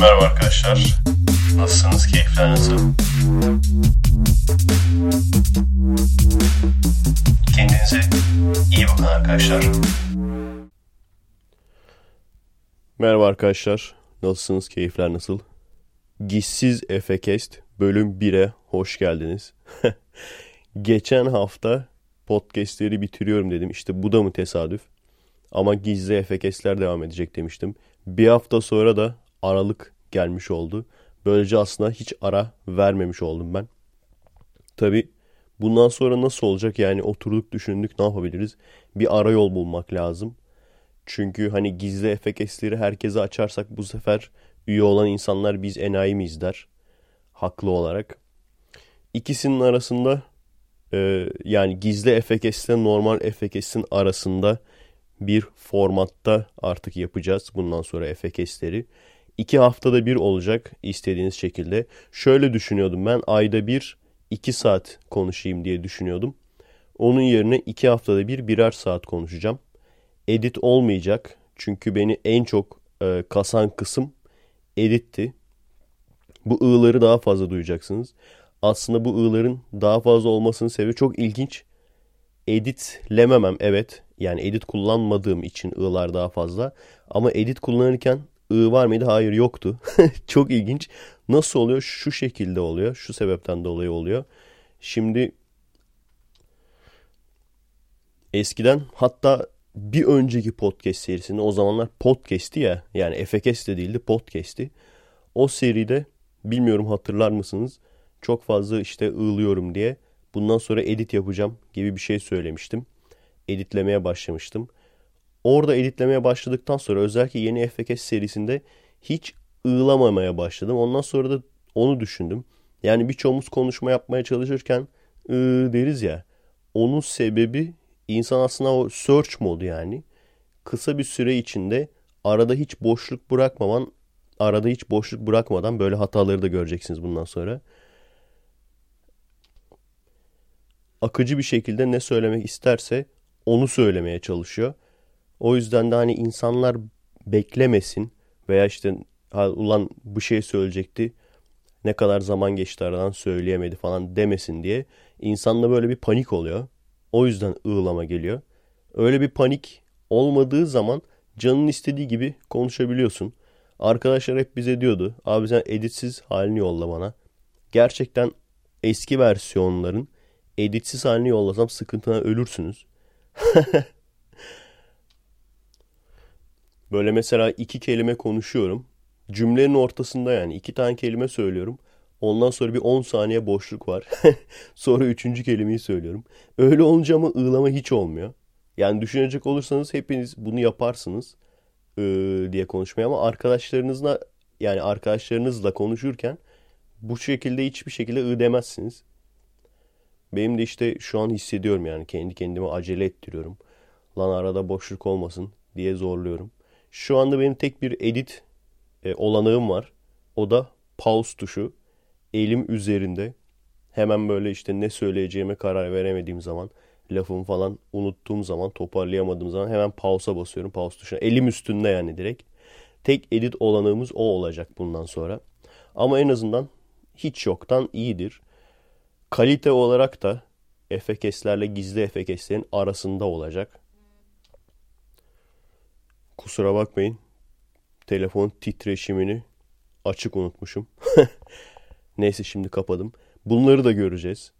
Merhaba arkadaşlar. Nasılsınız? Keyifler nasıl? Kendinize iyi bakın arkadaşlar. Merhaba arkadaşlar. Nasılsınız? Keyifler nasıl? Gizsiz Efekest bölüm 1'e hoş geldiniz. Geçen hafta podcastleri bitiriyorum dedim. İşte bu da mı tesadüf? Ama gizli Efekestler devam edecek demiştim. Bir hafta sonra da Aralık gelmiş oldu. Böylece aslında hiç ara vermemiş oldum ben. Tabi bundan sonra nasıl olacak yani oturduk düşündük ne yapabiliriz? Bir ara yol bulmak lazım. Çünkü hani gizli efekesleri herkese açarsak bu sefer üye olan insanlar biz enayi miyiz der. Haklı olarak. İkisinin arasında e, yani gizli efekesle normal efekesin arasında bir formatta artık yapacağız bundan sonra efekesleri. İki haftada bir olacak istediğiniz şekilde. Şöyle düşünüyordum ben ayda bir iki saat konuşayım diye düşünüyordum. Onun yerine iki haftada bir birer saat konuşacağım. Edit olmayacak çünkü beni en çok e, kasan kısım editti. Bu ığları daha fazla duyacaksınız. Aslında bu ığların daha fazla olmasının sebebi çok ilginç. Editlememem evet. Yani edit kullanmadığım için ığlar daha fazla. Ama edit kullanırken ı var mıydı? Hayır yoktu. Çok ilginç. Nasıl oluyor? Şu şekilde oluyor. Şu sebepten dolayı oluyor. Şimdi eskiden hatta bir önceki podcast serisinde o zamanlar podcast'i ya yani FKS de değildi podcast'i. O seride bilmiyorum hatırlar mısınız? Çok fazla işte ığlıyorum diye bundan sonra edit yapacağım gibi bir şey söylemiştim. Editlemeye başlamıştım. Orada editlemeye başladıktan sonra özellikle yeni FKS serisinde hiç ığlamamaya başladım. Ondan sonra da onu düşündüm. Yani birçoğumuz konuşma yapmaya çalışırken ıı deriz ya. Onun sebebi insan aslında o search modu yani. Kısa bir süre içinde arada hiç boşluk bırakmaman, arada hiç boşluk bırakmadan böyle hataları da göreceksiniz bundan sonra. Akıcı bir şekilde ne söylemek isterse onu söylemeye çalışıyor. O yüzden de hani insanlar beklemesin veya işte ulan bu şey söyleyecekti ne kadar zaman geçti aradan söyleyemedi falan demesin diye insanda böyle bir panik oluyor. O yüzden ığlama geliyor. Öyle bir panik olmadığı zaman canın istediği gibi konuşabiliyorsun. Arkadaşlar hep bize diyordu. Abi sen editsiz halini yolla bana. Gerçekten eski versiyonların editsiz halini yollasam sıkıntına ölürsünüz. Böyle mesela iki kelime konuşuyorum. Cümlenin ortasında yani iki tane kelime söylüyorum. Ondan sonra bir 10 saniye boşluk var. sonra üçüncü kelimeyi söylüyorum. Öyle olunca ama ığlama hiç olmuyor. Yani düşünecek olursanız hepiniz bunu yaparsınız diye konuşmaya ama arkadaşlarınızla yani arkadaşlarınızla konuşurken bu şekilde hiçbir şekilde ı demezsiniz. Benim de işte şu an hissediyorum yani kendi kendime acele ettiriyorum. Lan arada boşluk olmasın diye zorluyorum. Şu anda benim tek bir edit e, olanağım var. O da pause tuşu. Elim üzerinde. Hemen böyle işte ne söyleyeceğime karar veremediğim zaman, lafımı falan unuttuğum zaman, toparlayamadığım zaman hemen pausa basıyorum. Pause tuşuna. Elim üstünde yani direkt. Tek edit olanağımız o olacak bundan sonra. Ama en azından hiç yoktan iyidir. Kalite olarak da FKS'lerle gizli FKS'lerin arasında olacak. Kusura bakmayın. Telefon titreşimini açık unutmuşum. Neyse şimdi kapadım. Bunları da göreceğiz.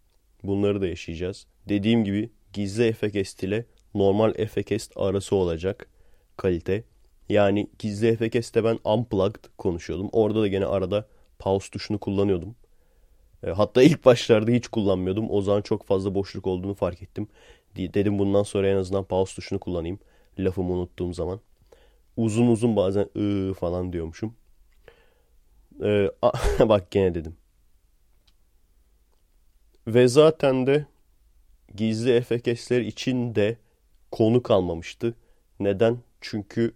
Bunları da yaşayacağız. Dediğim gibi gizli efekest ile normal efekest arası olacak kalite. Yani gizli efekeste ben unplugged konuşuyordum. Orada da gene arada pause tuşunu kullanıyordum. E, hatta ilk başlarda hiç kullanmıyordum. O zaman çok fazla boşluk olduğunu fark ettim. Dedim bundan sonra en azından pause tuşunu kullanayım. Lafımı unuttuğum zaman uzun uzun bazen ıı falan diyormuşum. Ee, bak gene dedim. Ve zaten de gizli efekesler için de konu kalmamıştı. Neden? Çünkü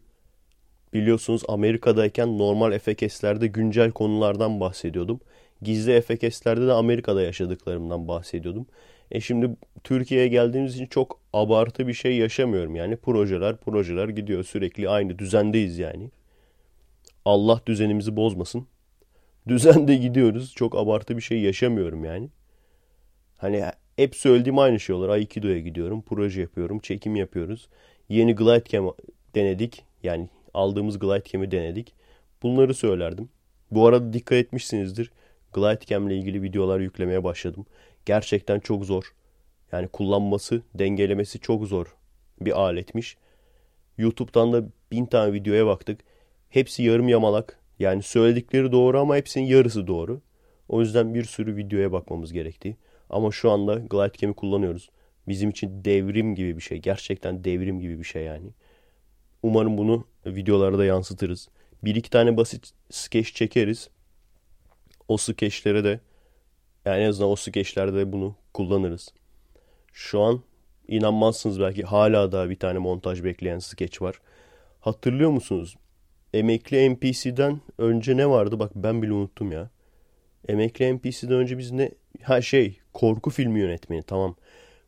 biliyorsunuz Amerika'dayken normal efekeslerde güncel konulardan bahsediyordum. Gizli efekeslerde de Amerika'da yaşadıklarımdan bahsediyordum. E şimdi Türkiye'ye geldiğimiz için çok abartı bir şey yaşamıyorum yani. Projeler projeler gidiyor sürekli aynı düzendeyiz yani. Allah düzenimizi bozmasın. Düzende gidiyoruz. Çok abartı bir şey yaşamıyorum yani. Hani hep söylediğim aynı şey olur. Aikido'ya gidiyorum, proje yapıyorum, çekim yapıyoruz. Yeni glide cam denedik. Yani aldığımız glide cam'i denedik. Bunları söylerdim. Bu arada dikkat etmişsinizdir. Glide cam ile ilgili videolar yüklemeye başladım. Gerçekten çok zor. Yani kullanması, dengelemesi çok zor bir aletmiş. YouTube'dan da bin tane videoya baktık. Hepsi yarım yamalak. Yani söyledikleri doğru ama hepsinin yarısı doğru. O yüzden bir sürü videoya bakmamız gerekti. Ama şu anda Glide Cam'i kullanıyoruz. Bizim için devrim gibi bir şey. Gerçekten devrim gibi bir şey yani. Umarım bunu videolara da yansıtırız. Bir iki tane basit skeç çekeriz. O skeçlere de yani en azından o skeçlerde de bunu kullanırız. Şu an inanmazsınız belki hala da bir tane montaj bekleyen skeç var. Hatırlıyor musunuz? Emekli NPC'den önce ne vardı? Bak ben bile unuttum ya. Emekli NPC'den önce biz ne? Ha şey korku filmi yönetmeni tamam.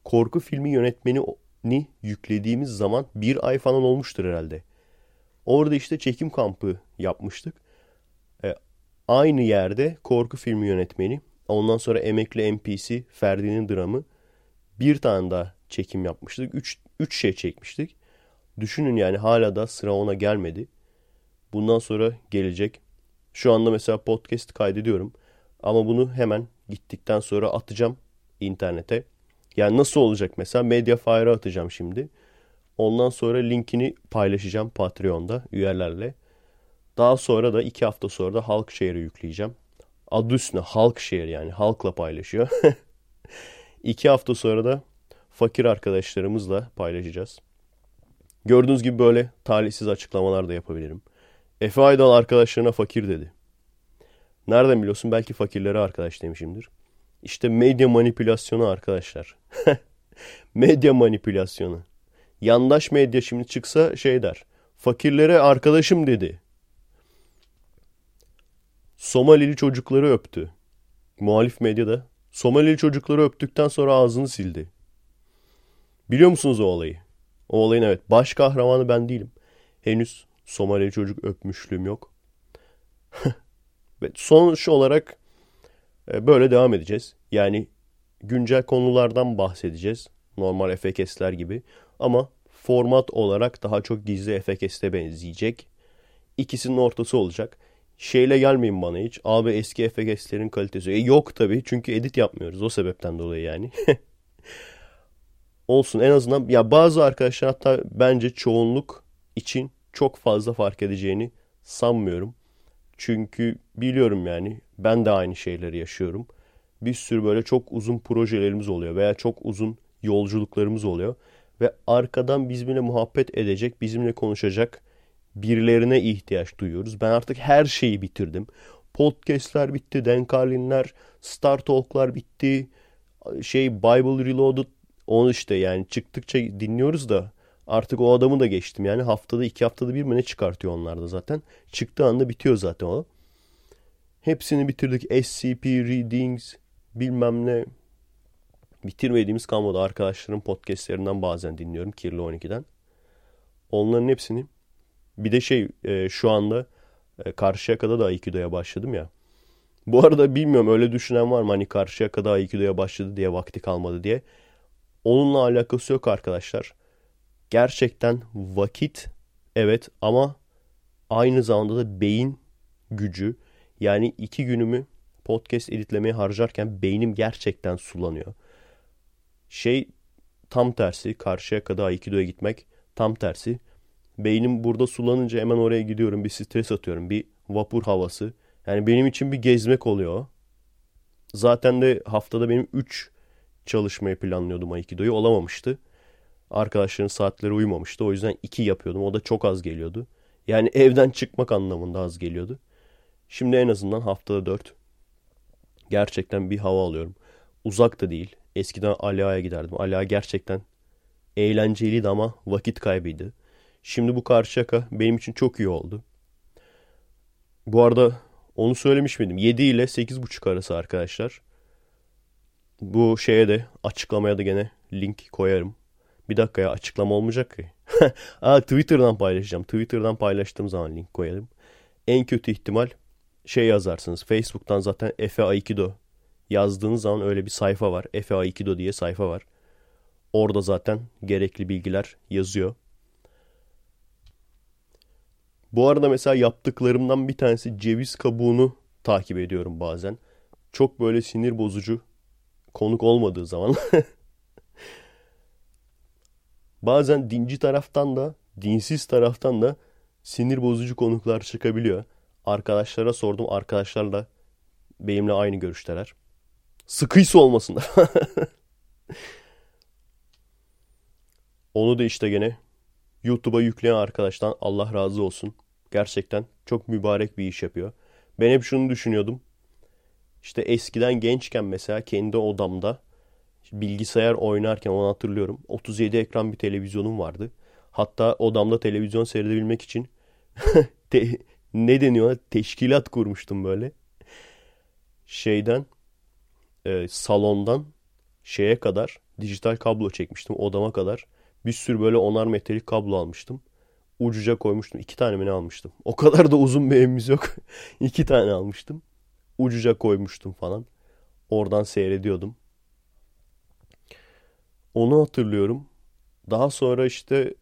Korku filmi yönetmeni yüklediğimiz zaman bir ay falan olmuştur herhalde. Orada işte çekim kampı yapmıştık. E, aynı yerde korku filmi yönetmeni, ondan sonra emekli NPC Ferdi'nin dramı bir tane daha çekim yapmıştık. Üç, üç şey çekmiştik. Düşünün yani hala da sıra ona gelmedi. Bundan sonra gelecek. Şu anda mesela podcast kaydediyorum. Ama bunu hemen gittikten sonra atacağım internete. Yani nasıl olacak mesela Mediafire'a atacağım şimdi. Ondan sonra linkini paylaşacağım Patreon'da üyelerle. Daha sonra da iki hafta sonra da Halkshare'ı yükleyeceğim. Adı üstüne Halkshare yani halkla paylaşıyor. iki hafta sonra da fakir arkadaşlarımızla paylaşacağız. Gördüğünüz gibi böyle talihsiz açıklamalar da yapabilirim. Efe Aydal arkadaşlarına fakir dedi. Nereden biliyorsun? Belki fakirlere arkadaş demişimdir. İşte medya manipülasyonu arkadaşlar. medya manipülasyonu. Yandaş medya şimdi çıksa şey der. Fakirlere arkadaşım dedi. Somalili çocukları öptü. Muhalif medyada Somalili çocukları öptükten sonra ağzını sildi. Biliyor musunuz o olayı? O olayın evet baş kahramanı ben değilim. Henüz Somalili çocuk öpmüşlüğüm yok. Ve sonuç olarak e, böyle devam edeceğiz. Yani güncel konulardan bahsedeceğiz. Normal FKS'ler gibi. Ama format olarak daha çok gizli FKS'e benzeyecek. İkisinin ortası olacak. Şeyle gelmeyin bana hiç. Abi eski FKS'lerin kalitesi. E yok tabii çünkü edit yapmıyoruz. O sebepten dolayı yani. Olsun en azından ya bazı arkadaşlar hatta bence çoğunluk için çok fazla fark edeceğini sanmıyorum. Çünkü biliyorum yani ben de aynı şeyleri yaşıyorum. Bir sürü böyle çok uzun projelerimiz oluyor veya çok uzun yolculuklarımız oluyor. Ve arkadan bizimle muhabbet edecek, bizimle konuşacak birilerine ihtiyaç duyuyoruz. Ben artık her şeyi bitirdim. Podcast'ler bitti, Denkalinler, Star Talk'lar bitti. Şey Bible Reloaded onu işte yani çıktıkça dinliyoruz da Artık o adamı da geçtim. Yani haftada iki haftada bir mi ne çıkartıyor onlar da zaten. Çıktığı anda bitiyor zaten o. Hepsini bitirdik. SCP, Readings, bilmem ne. Bitirmediğimiz kalmadı. Arkadaşlarım podcastlerinden bazen dinliyorum. Kirli 12'den. Onların hepsini. Bir de şey e, şu anda e, Karşıyaka'da da Aikido'ya başladım ya. Bu arada bilmiyorum öyle düşünen var mı? Hani Karşıyaka'da Aikido'ya başladı diye vakti kalmadı diye. Onunla alakası yok arkadaşlar gerçekten vakit evet ama aynı zamanda da beyin gücü. Yani iki günümü podcast editlemeye harcarken beynim gerçekten sulanıyor. Şey tam tersi karşıya kadar Aikido'ya gitmek tam tersi. Beynim burada sulanınca hemen oraya gidiyorum bir stres atıyorum bir vapur havası. Yani benim için bir gezmek oluyor. Zaten de haftada benim 3 çalışmayı planlıyordum Aikido'yu olamamıştı. Arkadaşların saatleri uymamıştı. O yüzden iki yapıyordum. O da çok az geliyordu. Yani evden çıkmak anlamında az geliyordu. Şimdi en azından haftada dört. Gerçekten bir hava alıyorum. Uzak da değil. Eskiden Alia'ya giderdim. Alia gerçekten eğlenceliydi ama vakit kaybıydı. Şimdi bu Karşıyaka benim için çok iyi oldu. Bu arada onu söylemiş miydim? 7 ile 8.30 arası arkadaşlar. Bu şeye de açıklamaya da gene link koyarım. Bir dakika ya açıklama olmayacak ki. Aa, Twitter'dan paylaşacağım. Twitter'dan paylaştığım zaman link koyalım. En kötü ihtimal şey yazarsınız. Facebook'tan zaten Efe Aikido yazdığınız zaman öyle bir sayfa var. Efe Aikido diye sayfa var. Orada zaten gerekli bilgiler yazıyor. Bu arada mesela yaptıklarımdan bir tanesi ceviz kabuğunu takip ediyorum bazen. Çok böyle sinir bozucu konuk olmadığı zaman. bazen dinci taraftan da dinsiz taraftan da sinir bozucu konuklar çıkabiliyor. Arkadaşlara sordum. Arkadaşlar da benimle aynı görüşteler. Sıkıysa olmasınlar. Onu da işte gene YouTube'a yükleyen arkadaştan Allah razı olsun. Gerçekten çok mübarek bir iş yapıyor. Ben hep şunu düşünüyordum. İşte eskiden gençken mesela kendi odamda bilgisayar oynarken onu hatırlıyorum. 37 ekran bir televizyonum vardı. Hatta odamda televizyon seyredebilmek için te, ne deniyor? Teşkilat kurmuştum böyle. Şeyden e, salondan şeye kadar dijital kablo çekmiştim odama kadar. Bir sürü böyle onar metrelik kablo almıştım. Ucuca koymuştum. İki tane mi ne almıştım? O kadar da uzun bir evimiz yok. İki tane almıştım. Ucuca koymuştum falan. Oradan seyrediyordum. Onu hatırlıyorum. Daha sonra işte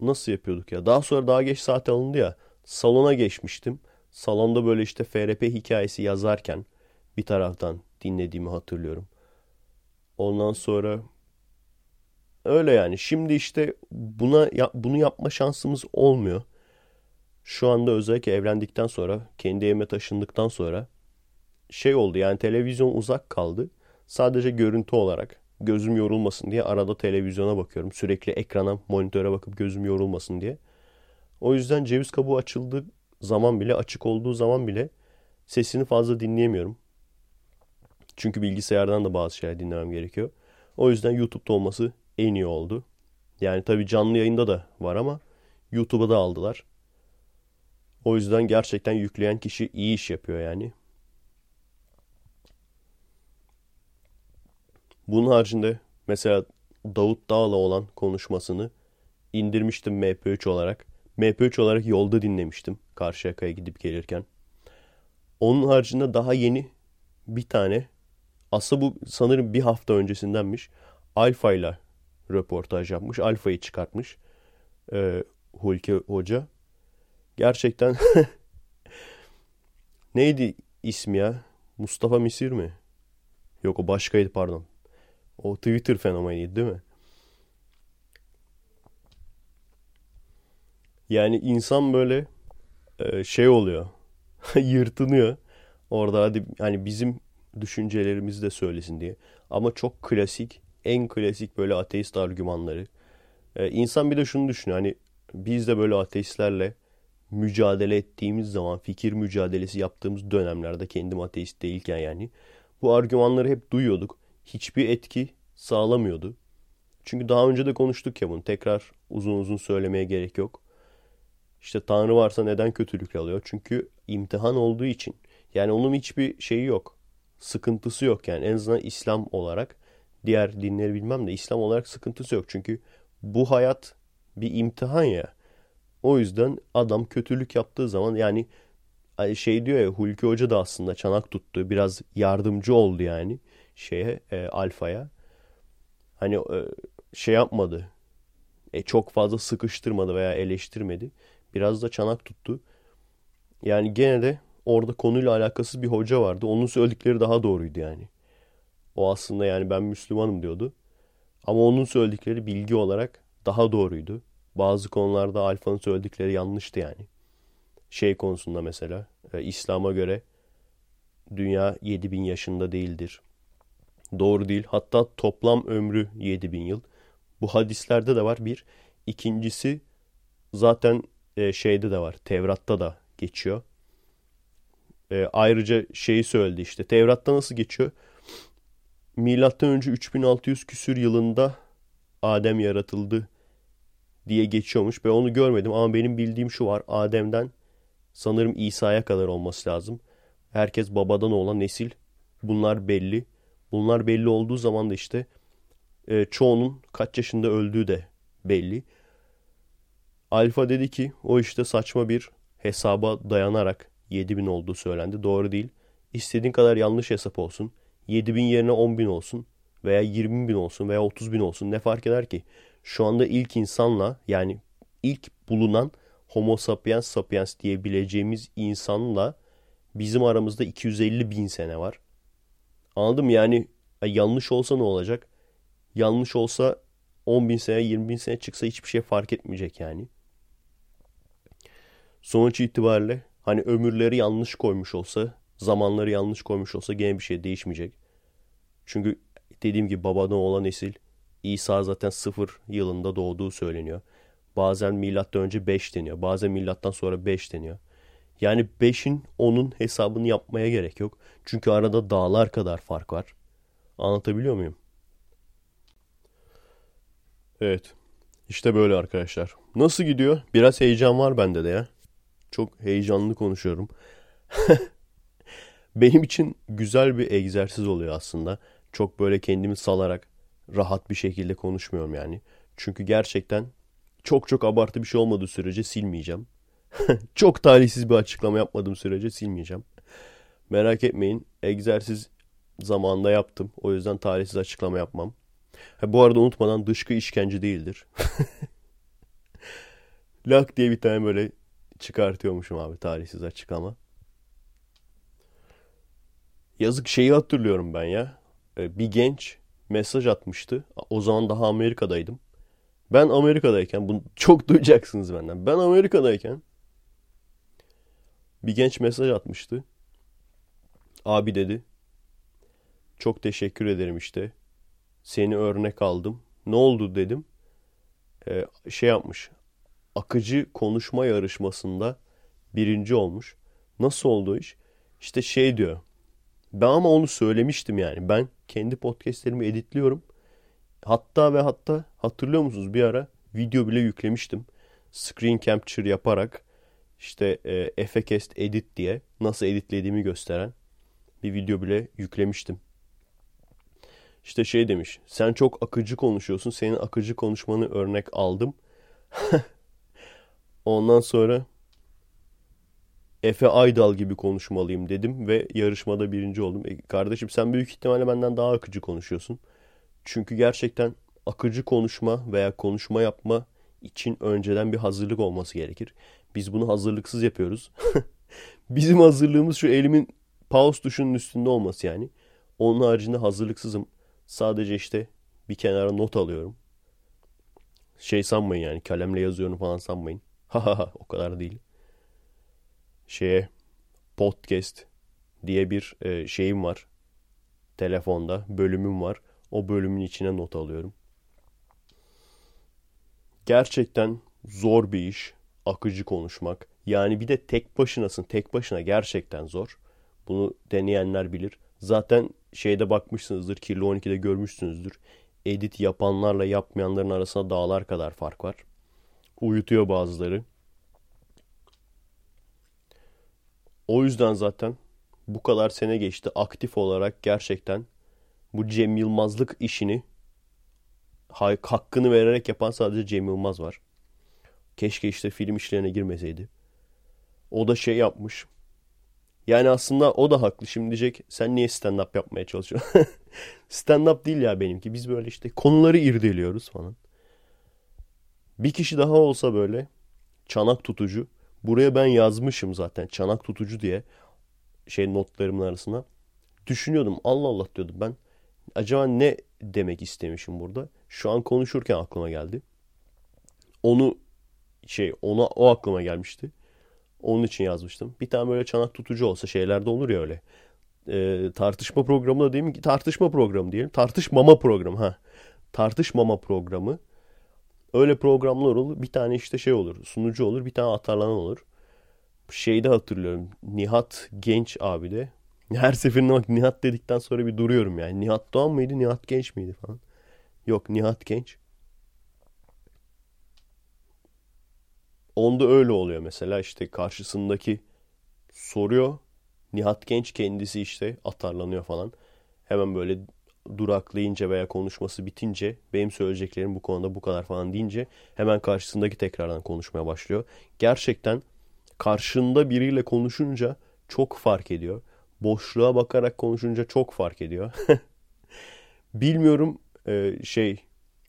nasıl yapıyorduk ya? Daha sonra daha geç saat alındı ya. Salona geçmiştim. Salonda böyle işte FRP hikayesi yazarken bir taraftan dinlediğimi hatırlıyorum. Ondan sonra öyle yani. Şimdi işte buna bunu yapma şansımız olmuyor. Şu anda özellikle evlendikten sonra, kendi evime taşındıktan sonra şey oldu yani televizyon uzak kaldı. Sadece görüntü olarak gözüm yorulmasın diye arada televizyona bakıyorum. Sürekli ekrana, monitöre bakıp gözüm yorulmasın diye. O yüzden ceviz kabuğu açıldığı zaman bile, açık olduğu zaman bile sesini fazla dinleyemiyorum. Çünkü bilgisayardan da bazı şeyler dinlemem gerekiyor. O yüzden YouTube'da olması en iyi oldu. Yani tabii canlı yayında da var ama YouTube'a da aldılar. O yüzden gerçekten yükleyen kişi iyi iş yapıyor yani. Bunun haricinde mesela Davut Dağ'la olan konuşmasını indirmiştim MP3 olarak. MP3 olarak yolda dinlemiştim Karşıyaka'ya gidip gelirken. Onun haricinde daha yeni bir tane aslında bu sanırım bir hafta öncesindenmiş. Alfa ile röportaj yapmış. Alfa'yı çıkartmış. E, Hulki Hoca. Gerçekten neydi ismi ya? Mustafa Misir mi? Yok o başkaydı pardon. O Twitter fenomeniydi değil mi? Yani insan böyle e, şey oluyor. yırtınıyor. Orada hadi hani bizim düşüncelerimizi de söylesin diye. Ama çok klasik, en klasik böyle ateist argümanları. Ee, insan bir de şunu düşünüyor. Hani biz de böyle ateistlerle mücadele ettiğimiz zaman, fikir mücadelesi yaptığımız dönemlerde kendim ateist değilken yani bu argümanları hep duyuyorduk. Hiçbir etki sağlamıyordu. Çünkü daha önce de konuştuk ya bunu. Tekrar uzun uzun söylemeye gerek yok. İşte Tanrı varsa neden kötülük alıyor? Çünkü imtihan olduğu için. Yani onun hiçbir şeyi yok sıkıntısı yok yani en azından İslam olarak diğer dinleri bilmem de İslam olarak sıkıntısı yok. Çünkü bu hayat bir imtihan ya. O yüzden adam kötülük yaptığı zaman yani şey diyor ya Hulki Hoca da aslında çanak tuttu. Biraz yardımcı oldu yani şeye e, Alfa'ya. Hani e, şey yapmadı. E, çok fazla sıkıştırmadı veya eleştirmedi. Biraz da çanak tuttu. Yani gene de orada konuyla alakasız bir hoca vardı. Onun söyledikleri daha doğruydu yani. O aslında yani ben Müslümanım diyordu. Ama onun söyledikleri bilgi olarak daha doğruydu. Bazı konularda Alfa'nın söyledikleri yanlıştı yani. Şey konusunda mesela e, İslam'a göre dünya 7000 yaşında değildir. Doğru değil. Hatta toplam ömrü 7000 yıl. Bu hadislerde de var bir. İkincisi zaten e, şeyde de var. Tevrat'ta da geçiyor. E, ayrıca şeyi söyledi işte. Tevrat'ta nasıl geçiyor? Milattan önce 3600 küsür yılında Adem yaratıldı diye geçiyormuş. Ben onu görmedim ama benim bildiğim şu var. Adem'den sanırım İsa'ya kadar olması lazım. Herkes babadan olan nesil. Bunlar belli. Bunlar belli olduğu zaman da işte e, çoğunun kaç yaşında öldüğü de belli. Alfa dedi ki o işte saçma bir hesaba dayanarak 7000 olduğu söylendi. Doğru değil. İstediğin kadar yanlış hesap olsun. 7000 yerine 10.000 olsun veya 20 bin olsun veya 30 bin olsun ne fark eder ki? Şu anda ilk insanla yani ilk bulunan Homo sapiens sapiens diyebileceğimiz insanla bizim aramızda 250 bin sene var. Anladım yani yanlış olsa ne olacak? Yanlış olsa 10 bin sene 20 bin sene çıksa hiçbir şey fark etmeyecek yani. Sonuç itibariyle hani ömürleri yanlış koymuş olsa zamanları yanlış koymuş olsa gene bir şey değişmeyecek. Çünkü dediğim gibi babadan olan nesil İsa zaten sıfır yılında doğduğu söyleniyor. Bazen milattan önce 5 deniyor. Bazen milattan sonra 5 deniyor. Yani 5'in 10'un hesabını yapmaya gerek yok. Çünkü arada dağlar kadar fark var. Anlatabiliyor muyum? Evet. İşte böyle arkadaşlar. Nasıl gidiyor? Biraz heyecan var bende de ya. Çok heyecanlı konuşuyorum. Benim için güzel bir egzersiz oluyor aslında. Çok böyle kendimi salarak rahat bir şekilde konuşmuyorum yani. Çünkü gerçekten çok çok abartı bir şey olmadığı sürece silmeyeceğim. çok talihsiz bir açıklama yapmadığım sürece silmeyeceğim. Merak etmeyin. Egzersiz zamanında yaptım. O yüzden talihsiz açıklama yapmam. Ha, bu arada unutmadan dışkı işkence değildir. Lak diye bir tane böyle çıkartıyormuşum abi talihsiz açıklama. Yazık şeyi hatırlıyorum ben ya. Ee, bir genç mesaj atmıştı. O zaman daha Amerika'daydım. Ben Amerika'dayken bunu çok duyacaksınız benden. Ben Amerika'dayken bir genç mesaj atmıştı. Abi dedi. Çok teşekkür ederim işte. Seni örnek aldım. Ne oldu dedim. Ee, şey yapmış. Akıcı konuşma yarışmasında birinci olmuş. Nasıl oldu iş? İşte şey diyor. Ben ama onu söylemiştim yani. Ben kendi podcastlerimi editliyorum. Hatta ve hatta hatırlıyor musunuz bir ara video bile yüklemiştim. Screen capture yaparak işte e, Efecast Edit diye nasıl editlediğimi gösteren bir video bile yüklemiştim. İşte şey demiş. Sen çok akıcı konuşuyorsun. Senin akıcı konuşmanı örnek aldım. Ondan sonra Efe Aydal gibi konuşmalıyım dedim ve yarışmada birinci oldum. E, kardeşim sen büyük ihtimalle benden daha akıcı konuşuyorsun. Çünkü gerçekten akıcı konuşma veya konuşma yapma için önceden bir hazırlık olması gerekir. Biz bunu hazırlıksız yapıyoruz. Bizim hazırlığımız şu elimin pause tuşunun üstünde olması yani. Onun haricinde hazırlıksızım. Sadece işte bir kenara not alıyorum. Şey sanmayın yani kalemle yazıyorum falan sanmayın. Ha ha ha o kadar değil şeye podcast diye bir e, şeyim var. Telefonda bölümüm var. O bölümün içine not alıyorum. Gerçekten zor bir iş. Akıcı konuşmak. Yani bir de tek başınasın. Tek başına gerçekten zor. Bunu deneyenler bilir. Zaten şeyde bakmışsınızdır. Kirli 12'de görmüşsünüzdür. Edit yapanlarla yapmayanların arasında dağlar kadar fark var. Uyutuyor bazıları. O yüzden zaten bu kadar sene geçti aktif olarak gerçekten bu Cem Yılmazlık işini hakkını vererek yapan sadece Cem Yılmaz var. Keşke işte film işlerine girmeseydi. O da şey yapmış. Yani aslında o da haklı. Şimdi diyecek sen niye stand-up yapmaya çalışıyorsun? stand-up değil ya benimki. Biz böyle işte konuları irdeliyoruz falan. Bir kişi daha olsa böyle çanak tutucu Buraya ben yazmışım zaten çanak tutucu diye şey notlarımın arasına. Düşünüyordum Allah Allah diyordum ben. Acaba ne demek istemişim burada? Şu an konuşurken aklıma geldi. Onu şey ona o aklıma gelmişti. Onun için yazmıştım. Bir tane böyle çanak tutucu olsa şeylerde olur ya öyle. Ee, tartışma programı da değil mi? Tartışma programı diyelim. Tartışmama programı. ha. Tartışmama programı Öyle programlar olur. Bir tane işte şey olur. Sunucu olur. Bir tane atarlanan olur. Şeyde hatırlıyorum. Nihat Genç abi de. Her seferinde bak Nihat dedikten sonra bir duruyorum yani. Nihat Doğan mıydı? Nihat Genç miydi falan. Yok Nihat Genç. Onda öyle oluyor mesela işte karşısındaki soruyor. Nihat Genç kendisi işte atarlanıyor falan. Hemen böyle duraklayınca veya konuşması bitince benim söyleyeceklerim bu konuda bu kadar falan deyince hemen karşısındaki tekrardan konuşmaya başlıyor. Gerçekten karşında biriyle konuşunca çok fark ediyor. Boşluğa bakarak konuşunca çok fark ediyor. Bilmiyorum e, şey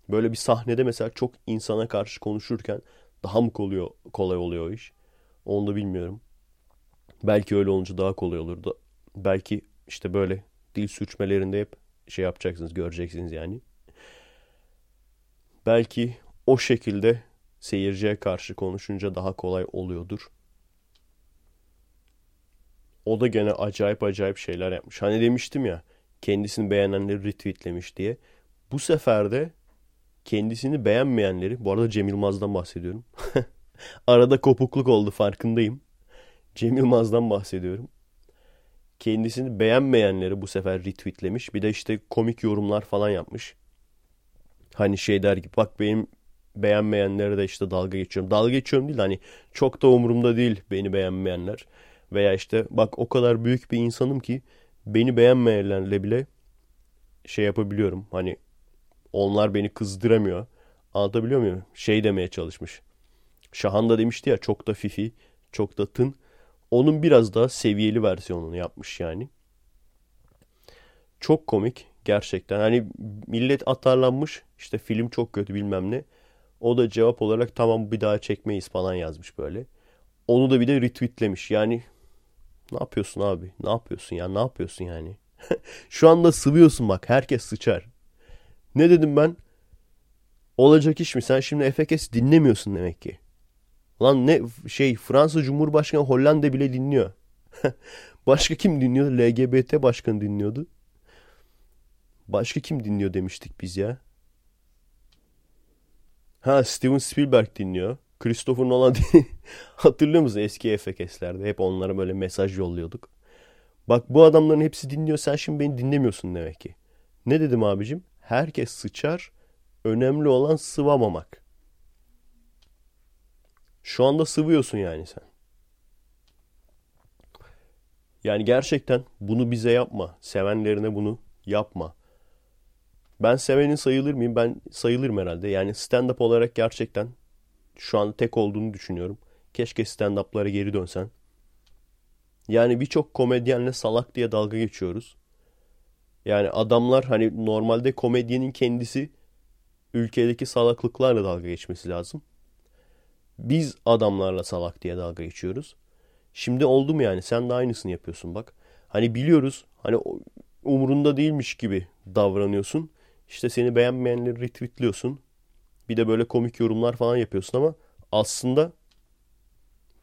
böyle bir sahnede mesela çok insana karşı konuşurken daha mı kolay, kolay oluyor o iş? Onu da bilmiyorum. Belki öyle olunca daha kolay olurdu. Belki işte böyle dil sürçmelerinde hep şey yapacaksınız, göreceksiniz yani. Belki o şekilde seyirciye karşı konuşunca daha kolay oluyordur. O da gene acayip acayip şeyler yapmış. Hani demiştim ya kendisini beğenenleri retweetlemiş diye. Bu sefer de kendisini beğenmeyenleri, bu arada Cem Yılmaz'dan bahsediyorum. Arada kopukluk oldu farkındayım. Cem Yılmaz'dan bahsediyorum. Kendisini beğenmeyenleri bu sefer retweetlemiş. Bir de işte komik yorumlar falan yapmış. Hani şey der gibi bak benim beğenmeyenlere de işte dalga geçiyorum. Dalga geçiyorum değil hani çok da umurumda değil beni beğenmeyenler. Veya işte bak o kadar büyük bir insanım ki beni beğenmeyenlerle bile şey yapabiliyorum. Hani onlar beni kızdıramıyor. Anlatabiliyor muyum? Şey demeye çalışmış. Şahan da demişti ya çok da fifi, çok da tın. Onun biraz daha seviyeli versiyonunu yapmış yani. Çok komik gerçekten. Hani millet atarlanmış işte film çok kötü bilmem ne. O da cevap olarak tamam bir daha çekmeyiz falan yazmış böyle. Onu da bir de retweetlemiş. Yani ne yapıyorsun abi? Ne yapıyorsun ya? Ne yapıyorsun yani? Şu anda sıvıyorsun bak. Herkes sıçar. Ne dedim ben? Olacak iş mi? Sen şimdi FKS dinlemiyorsun demek ki. Lan ne şey Fransa Cumhurbaşkanı Hollanda bile dinliyor. Başka kim dinliyor? LGBT başkanı dinliyordu. Başka kim dinliyor demiştik biz ya. Ha Steven Spielberg dinliyor. Christopher Nolan Hatırlıyor musun eski FKS'lerde? Hep onlara böyle mesaj yolluyorduk. Bak bu adamların hepsi dinliyor. Sen şimdi beni dinlemiyorsun demek ki. Ne dedim abicim? Herkes sıçar. Önemli olan sıvamamak. Şu anda sıvıyorsun yani sen. Yani gerçekten bunu bize yapma. Sevenlerine bunu yapma. Ben sevenin sayılır mıyım? Ben sayılırım herhalde. Yani stand-up olarak gerçekten şu an tek olduğunu düşünüyorum. Keşke stand-up'lara geri dönsen. Yani birçok komedyenle salak diye dalga geçiyoruz. Yani adamlar hani normalde komedyenin kendisi ülkedeki salaklıklarla dalga geçmesi lazım. Biz adamlarla salak diye dalga geçiyoruz. Şimdi oldu mu yani? Sen de aynısını yapıyorsun bak. Hani biliyoruz. Hani umurunda değilmiş gibi davranıyorsun. İşte seni beğenmeyenleri retweetliyorsun. Bir de böyle komik yorumlar falan yapıyorsun ama aslında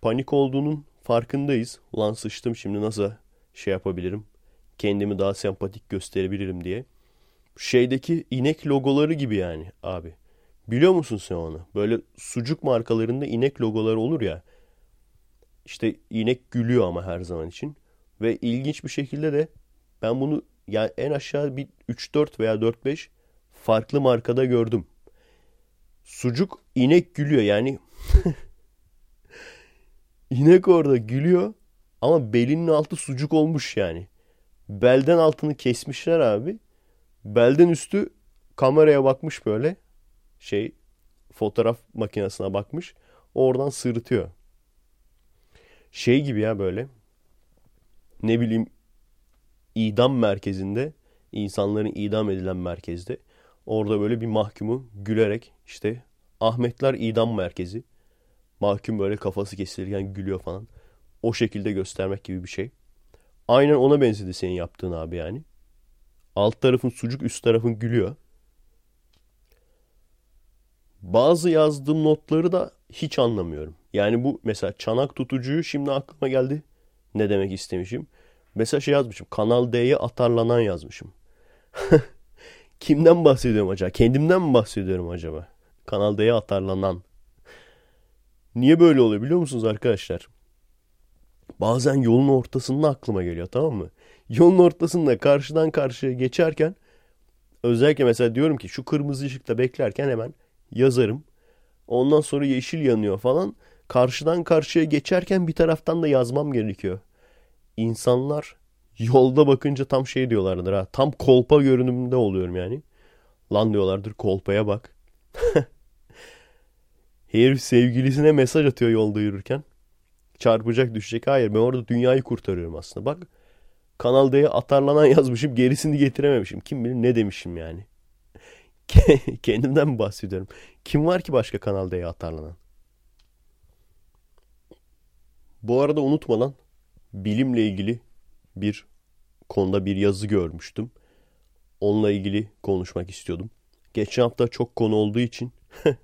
panik olduğunun farkındayız. Ulan sıçtım şimdi nasıl şey yapabilirim? Kendimi daha sempatik gösterebilirim diye. Şeydeki inek logoları gibi yani abi. Biliyor musun sen onu? Böyle sucuk markalarında inek logoları olur ya. İşte inek gülüyor ama her zaman için. Ve ilginç bir şekilde de ben bunu yani en aşağı bir 3-4 veya 4-5 farklı markada gördüm. Sucuk inek gülüyor yani. inek orada gülüyor ama belinin altı sucuk olmuş yani. Belden altını kesmişler abi. Belden üstü kameraya bakmış böyle. Şey fotoğraf makinesine bakmış. Oradan sırıtıyor. Şey gibi ya böyle. Ne bileyim idam merkezinde insanların idam edilen merkezde orada böyle bir mahkumu gülerek işte Ahmetler idam merkezi mahkum böyle kafası kesilirken gülüyor falan. O şekilde göstermek gibi bir şey. Aynen ona benzedi senin yaptığın abi yani. Alt tarafın sucuk üst tarafın gülüyor. Bazı yazdığım notları da hiç anlamıyorum. Yani bu mesela çanak tutucuyu şimdi aklıma geldi. Ne demek istemişim. Mesela şey yazmışım. Kanal D'ye atarlanan yazmışım. Kimden bahsediyorum acaba? Kendimden mi bahsediyorum acaba? Kanal D'ye atarlanan. Niye böyle oluyor biliyor musunuz arkadaşlar? Bazen yolun ortasında aklıma geliyor tamam mı? Yolun ortasında karşıdan karşıya geçerken özellikle mesela diyorum ki şu kırmızı ışıkta beklerken hemen yazarım. Ondan sonra yeşil yanıyor falan. Karşıdan karşıya geçerken bir taraftan da yazmam gerekiyor. İnsanlar yolda bakınca tam şey diyorlardır ha. Tam kolpa görünümünde oluyorum yani. Lan diyorlardır kolpaya bak. Herif sevgilisine mesaj atıyor yolda yürürken. çarpacak düşecek. Hayır ben orada dünyayı kurtarıyorum aslında. Bak Kanal D'ye atarlanan yazmışım gerisini getirememişim. Kim bilir ne demişim yani. Kendimden mi bahsediyorum? Kim var ki başka Kanal D'ye atarlanan? Bu arada unutmadan bilimle ilgili bir konuda bir yazı görmüştüm. Onunla ilgili konuşmak istiyordum. Geçen hafta çok konu olduğu için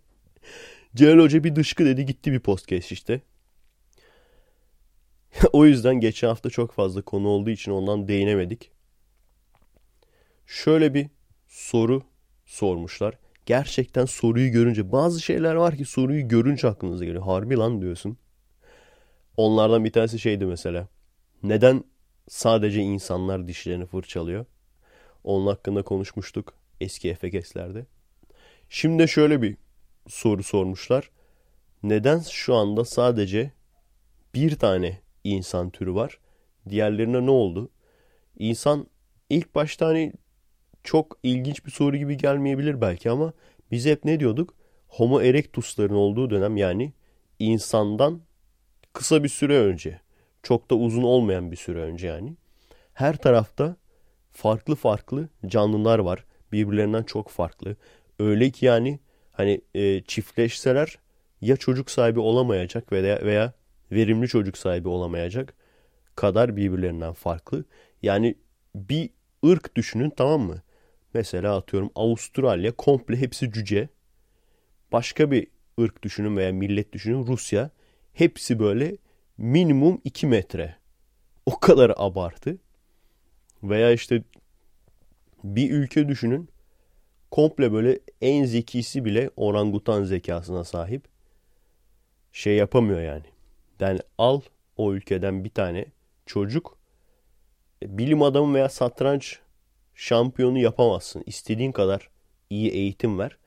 Celal Hoca bir dışkı dedi gitti bir podcast işte. o yüzden geçen hafta çok fazla konu olduğu için ondan değinemedik. Şöyle bir soru sormuşlar. Gerçekten soruyu görünce bazı şeyler var ki soruyu görünce aklınıza geliyor. Harbi lan diyorsun. Onlardan bir tanesi şeydi mesela. Neden sadece insanlar dişlerini fırçalıyor? Onun hakkında konuşmuştuk eski FKS'lerde. Şimdi şöyle bir soru sormuşlar. Neden şu anda sadece bir tane insan türü var? Diğerlerine ne oldu? İnsan ilk başta hani çok ilginç bir soru gibi gelmeyebilir belki ama biz hep ne diyorduk? Homo erectus'ların olduğu dönem yani insandan kısa bir süre önce, çok da uzun olmayan bir süre önce yani. Her tarafta farklı farklı canlılar var. Birbirlerinden çok farklı. Öyle ki yani hani e, çiftleşseler ya çocuk sahibi olamayacak veya veya verimli çocuk sahibi olamayacak kadar birbirlerinden farklı. Yani bir ırk düşünün tamam mı? Mesela atıyorum Avustralya komple hepsi cüce. Başka bir ırk düşünün veya millet düşünün Rusya. Hepsi böyle minimum 2 metre. O kadar abartı. Veya işte bir ülke düşünün. Komple böyle en zekisi bile orangutan zekasına sahip. Şey yapamıyor yani. Yani al o ülkeden bir tane çocuk e, bilim adamı veya satranç şampiyonu yapamazsın. İstediğin kadar iyi eğitim ver.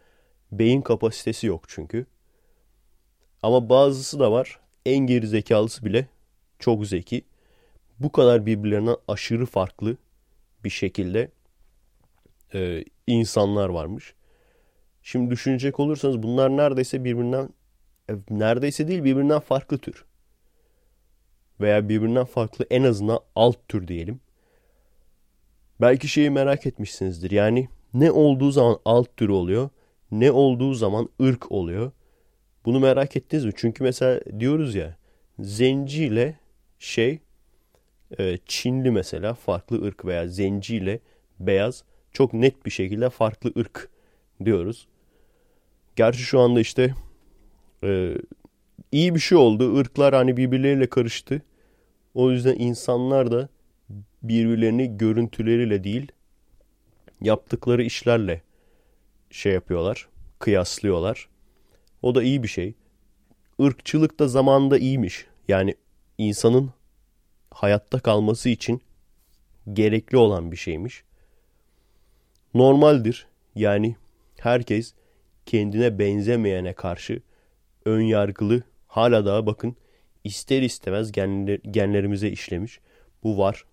Beyin kapasitesi yok çünkü. Ama bazısı da var. En geri zekalısı bile çok zeki. Bu kadar birbirlerinden aşırı farklı bir şekilde e, insanlar varmış. Şimdi düşünecek olursanız bunlar neredeyse birbirinden e, neredeyse değil birbirinden farklı tür. Veya birbirinden farklı en azından alt tür diyelim. Belki şeyi merak etmişsinizdir. Yani ne olduğu zaman alt tür oluyor, ne olduğu zaman ırk oluyor. Bunu merak ettiniz mi? Çünkü mesela diyoruz ya zenci ile şey e, Çinli mesela farklı ırk veya zenci ile beyaz çok net bir şekilde farklı ırk diyoruz. Gerçi şu anda işte e, iyi bir şey oldu. Irklar hani birbirleriyle karıştı. O yüzden insanlar da birbirlerini görüntüleriyle değil yaptıkları işlerle şey yapıyorlar, kıyaslıyorlar. O da iyi bir şey. Irkçılık da zamanında iyiymiş. Yani insanın hayatta kalması için gerekli olan bir şeymiş. Normaldir. Yani herkes kendine benzemeyene karşı ön yargılı hala daha bakın ister istemez genler, genlerimize işlemiş. Bu var.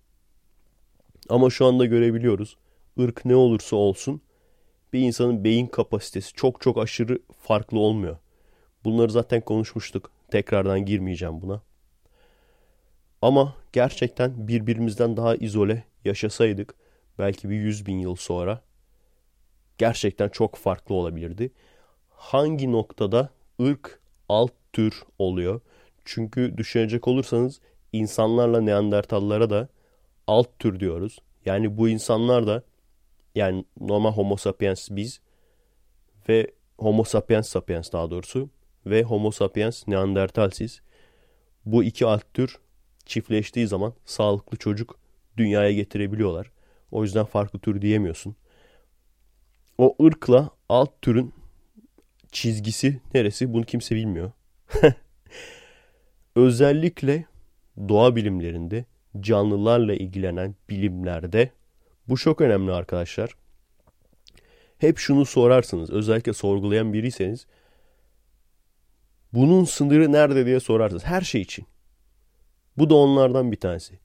Ama şu anda görebiliyoruz. Irk ne olursa olsun bir insanın beyin kapasitesi çok çok aşırı farklı olmuyor. Bunları zaten konuşmuştuk. Tekrardan girmeyeceğim buna. Ama gerçekten birbirimizden daha izole yaşasaydık belki bir yüz bin yıl sonra gerçekten çok farklı olabilirdi. Hangi noktada ırk alt tür oluyor? Çünkü düşünecek olursanız insanlarla Neandertallara da alt tür diyoruz. Yani bu insanlar da yani normal Homo sapiens biz ve Homo sapiens sapiens daha doğrusu ve Homo sapiens Neandertalsiz. Bu iki alt tür çiftleştiği zaman sağlıklı çocuk dünyaya getirebiliyorlar. O yüzden farklı tür diyemiyorsun. O ırkla alt türün çizgisi neresi bunu kimse bilmiyor. Özellikle doğa bilimlerinde canlılarla ilgilenen bilimlerde bu çok önemli arkadaşlar. Hep şunu sorarsınız. Özellikle sorgulayan biriyseniz bunun sınırı nerede diye sorarsınız. Her şey için. Bu da onlardan bir tanesi.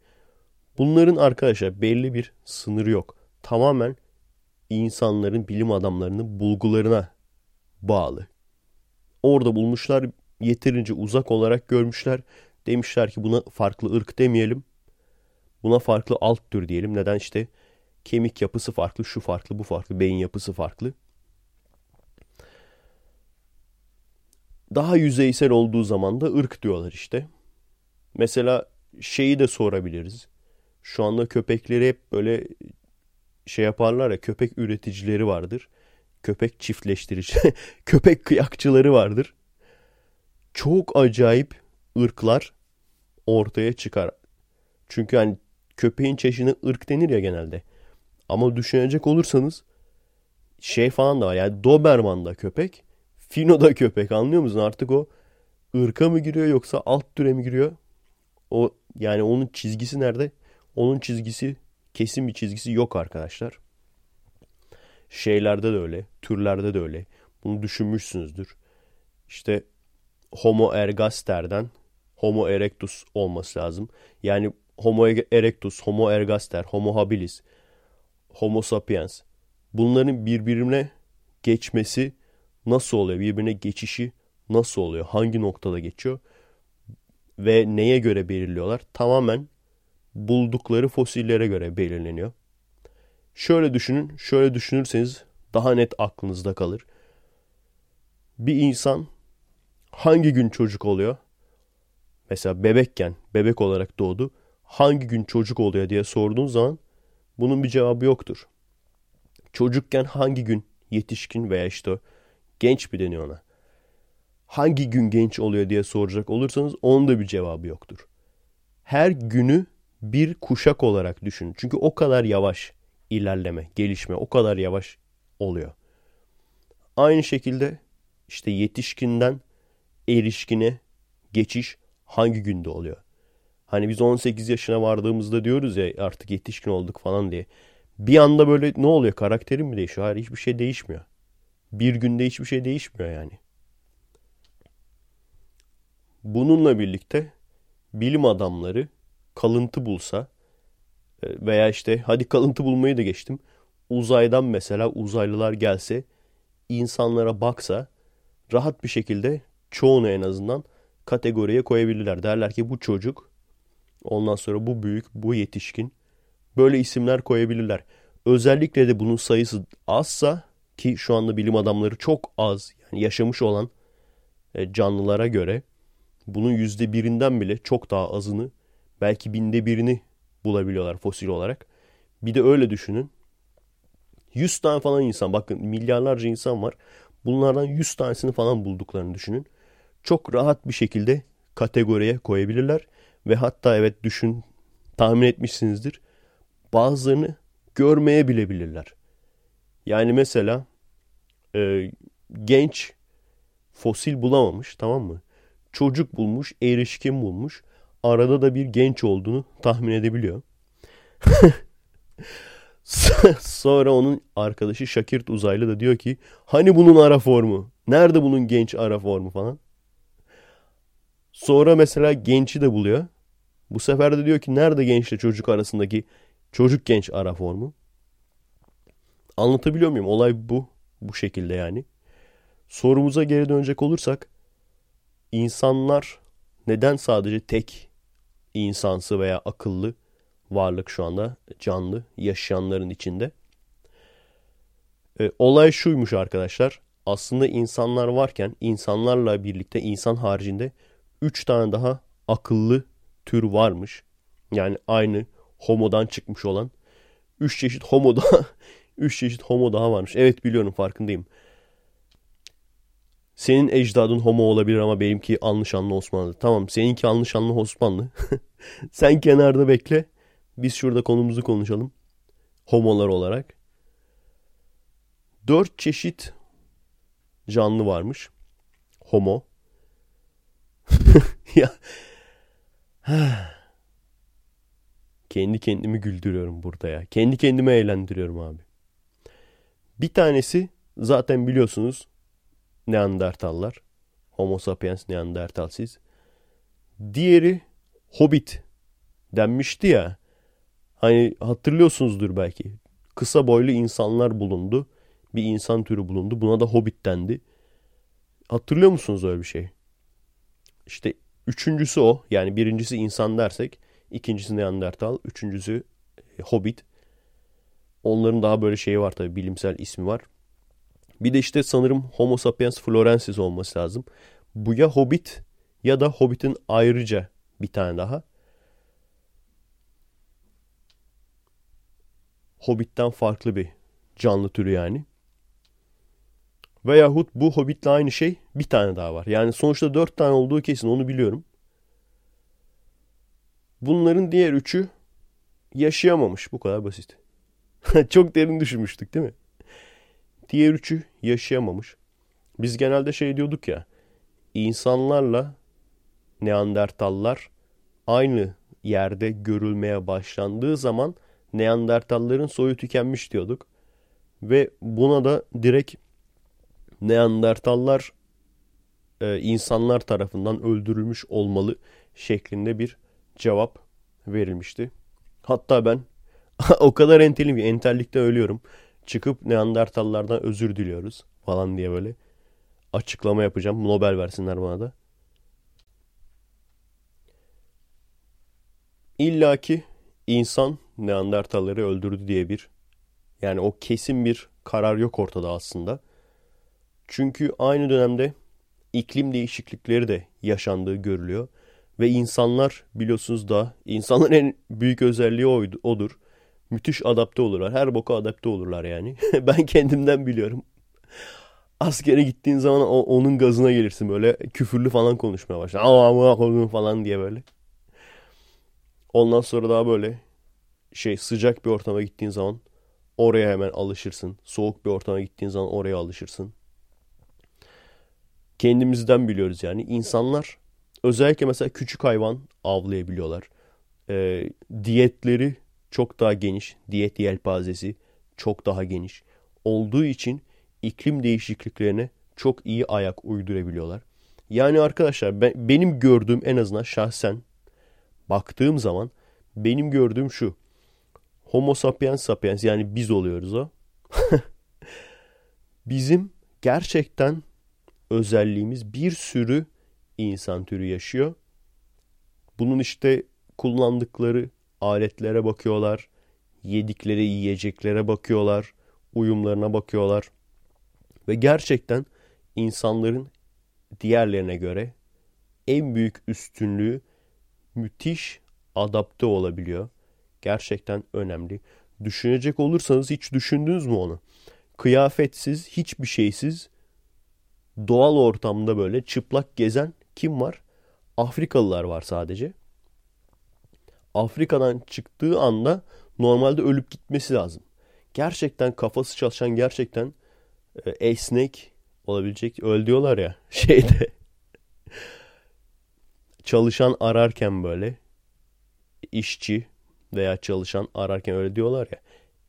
Bunların arkadaşlar belli bir sınırı yok. Tamamen insanların, bilim adamlarının bulgularına bağlı. Orada bulmuşlar, yeterince uzak olarak görmüşler. Demişler ki buna farklı ırk demeyelim. Buna farklı alt tür diyelim. Neden işte kemik yapısı farklı, şu farklı, bu farklı, beyin yapısı farklı. Daha yüzeysel olduğu zaman da ırk diyorlar işte. Mesela şeyi de sorabiliriz. Şu anda köpekleri hep böyle şey yaparlar ya köpek üreticileri vardır. Köpek çiftleştirici, köpek kıyakçıları vardır. Çok acayip ırklar ortaya çıkar. Çünkü hani köpeğin çeşidine ırk denir ya genelde. Ama düşünecek olursanız şey falan da var. Yani Doberman da köpek, Fino da köpek anlıyor musun? Artık o ırka mı giriyor yoksa alt türe mi giriyor? O yani onun çizgisi nerede? Onun çizgisi kesin bir çizgisi yok arkadaşlar. Şeylerde de öyle, türlerde de öyle. Bunu düşünmüşsünüzdür. İşte Homo ergaster'den Homo erectus olması lazım. Yani Homo erectus, Homo ergaster, Homo habilis, Homo sapiens. Bunların birbirine geçmesi nasıl oluyor? Birbirine geçişi nasıl oluyor? Hangi noktada geçiyor? Ve neye göre belirliyorlar? Tamamen buldukları fosillere göre belirleniyor. Şöyle düşünün, şöyle düşünürseniz daha net aklınızda kalır. Bir insan hangi gün çocuk oluyor? Mesela bebekken, bebek olarak doğdu. Hangi gün çocuk oluyor diye sorduğun zaman bunun bir cevabı yoktur. Çocukken hangi gün yetişkin veya işte genç bir deniyor ona. Hangi gün genç oluyor diye soracak olursanız onun da bir cevabı yoktur. Her günü bir kuşak olarak düşünün. Çünkü o kadar yavaş ilerleme, gelişme o kadar yavaş oluyor. Aynı şekilde işte yetişkinden erişkine geçiş hangi günde oluyor? Hani biz 18 yaşına vardığımızda diyoruz ya artık yetişkin olduk falan diye. Bir anda böyle ne oluyor? Karakterim mi değişiyor? Hayır hiçbir şey değişmiyor. Bir günde hiçbir şey değişmiyor yani. Bununla birlikte bilim adamları kalıntı bulsa e, veya işte hadi kalıntı bulmayı da geçtim. Uzaydan mesela uzaylılar gelse insanlara baksa rahat bir şekilde çoğunu en azından kategoriye koyabilirler. Derler ki bu çocuk ondan sonra bu büyük bu yetişkin böyle isimler koyabilirler. Özellikle de bunun sayısı azsa ki şu anda bilim adamları çok az yani yaşamış olan e, canlılara göre bunun yüzde birinden bile çok daha azını belki binde birini bulabiliyorlar fosil olarak. Bir de öyle düşünün. 100 tane falan insan bakın milyarlarca insan var. Bunlardan 100 tanesini falan bulduklarını düşünün. Çok rahat bir şekilde kategoriye koyabilirler. Ve hatta evet düşün tahmin etmişsinizdir. Bazılarını görmeye bilebilirler. Yani mesela e, genç fosil bulamamış tamam mı? Çocuk bulmuş, erişkin bulmuş. Arada da bir genç olduğunu tahmin edebiliyor. Sonra onun arkadaşı Şakirt Uzaylı da diyor ki hani bunun ara formu? Nerede bunun genç ara formu falan? Sonra mesela genci de buluyor. Bu sefer de diyor ki nerede gençle çocuk arasındaki çocuk genç ara formu? Anlatabiliyor muyum? Olay bu. Bu şekilde yani. Sorumuza geri dönecek olursak insanlar neden sadece tek insansı veya akıllı varlık şu anda canlı yaşayanların içinde? E, olay şuymuş arkadaşlar. Aslında insanlar varken insanlarla birlikte insan haricinde 3 tane daha akıllı tür varmış. Yani aynı homodan çıkmış olan 3 çeşit homo daha 3 çeşit homo daha varmış. Evet biliyorum farkındayım. Senin ecdadın homo olabilir ama benimki anlı Osmanlı. Tamam seninki anlı Osmanlı. Sen kenarda bekle. Biz şurada konumuzu konuşalım. Homolar olarak. Dört çeşit canlı varmış. Homo. ya kendi kendimi güldürüyorum burada ya. Kendi kendime eğlendiriyorum abi. Bir tanesi zaten biliyorsunuz Neandertallar. Homo sapiens Neandertalsiz. Diğeri Hobbit denmişti ya. Hani hatırlıyorsunuzdur belki. Kısa boylu insanlar bulundu. Bir insan türü bulundu. Buna da Hobbit dendi. Hatırlıyor musunuz öyle bir şey? İşte Üçüncüsü o. Yani birincisi insan dersek. ikincisi Neandertal. Üçüncüsü e, Hobbit. Onların daha böyle şeyi var tabii bilimsel ismi var. Bir de işte sanırım Homo sapiens florensis olması lazım. Bu ya Hobbit ya da Hobbit'in ayrıca bir tane daha. Hobbit'ten farklı bir canlı türü yani. Veyahut bu Hobbit'le aynı şey bir tane daha var. Yani sonuçta dört tane olduğu kesin onu biliyorum. Bunların diğer üçü yaşayamamış. Bu kadar basit. Çok derin düşünmüştük değil mi? Diğer üçü yaşayamamış. Biz genelde şey diyorduk ya. İnsanlarla Neandertallar aynı yerde görülmeye başlandığı zaman Neandertalların soyu tükenmiş diyorduk. Ve buna da direkt Neandertallar e, insanlar tarafından öldürülmüş olmalı şeklinde bir cevap verilmişti. Hatta ben o kadar entelim ki entellikte ölüyorum. Çıkıp Neandertallardan özür diliyoruz falan diye böyle açıklama yapacağım. Nobel versinler bana da. İlla ki insan Neandertalları öldürdü diye bir yani o kesin bir karar yok ortada aslında. Çünkü aynı dönemde iklim değişiklikleri de yaşandığı görülüyor. Ve insanlar biliyorsunuz da insanların en büyük özelliği odur. Müthiş adapte olurlar. Her boka adapte olurlar yani. ben kendimden biliyorum. Askere gittiğin zaman o, onun gazına gelirsin böyle küfürlü falan konuşmaya başlar. Ama falan diye böyle. Ondan sonra daha böyle şey sıcak bir ortama gittiğin zaman oraya hemen alışırsın. Soğuk bir ortama gittiğin zaman oraya alışırsın. Kendimizden biliyoruz yani. İnsanlar özellikle mesela küçük hayvan avlayabiliyorlar. E, diyetleri çok daha geniş. Diyet yelpazesi çok daha geniş. Olduğu için iklim değişikliklerine çok iyi ayak uydurabiliyorlar. Yani arkadaşlar ben, benim gördüğüm en azından şahsen baktığım zaman benim gördüğüm şu. Homo sapiens sapiens yani biz oluyoruz o. Bizim gerçekten özelliğimiz bir sürü insan türü yaşıyor. Bunun işte kullandıkları aletlere bakıyorlar, yedikleri yiyeceklere bakıyorlar, uyumlarına bakıyorlar. Ve gerçekten insanların diğerlerine göre en büyük üstünlüğü müthiş adapte olabiliyor. Gerçekten önemli. Düşünecek olursanız hiç düşündünüz mü onu? Kıyafetsiz, hiçbir şeysiz doğal ortamda böyle çıplak gezen kim var? Afrikalılar var sadece. Afrika'dan çıktığı anda normalde ölüp gitmesi lazım. Gerçekten kafası çalışan gerçekten e, esnek olabilecek öl diyorlar ya şeyde çalışan ararken böyle işçi veya çalışan ararken öyle diyorlar ya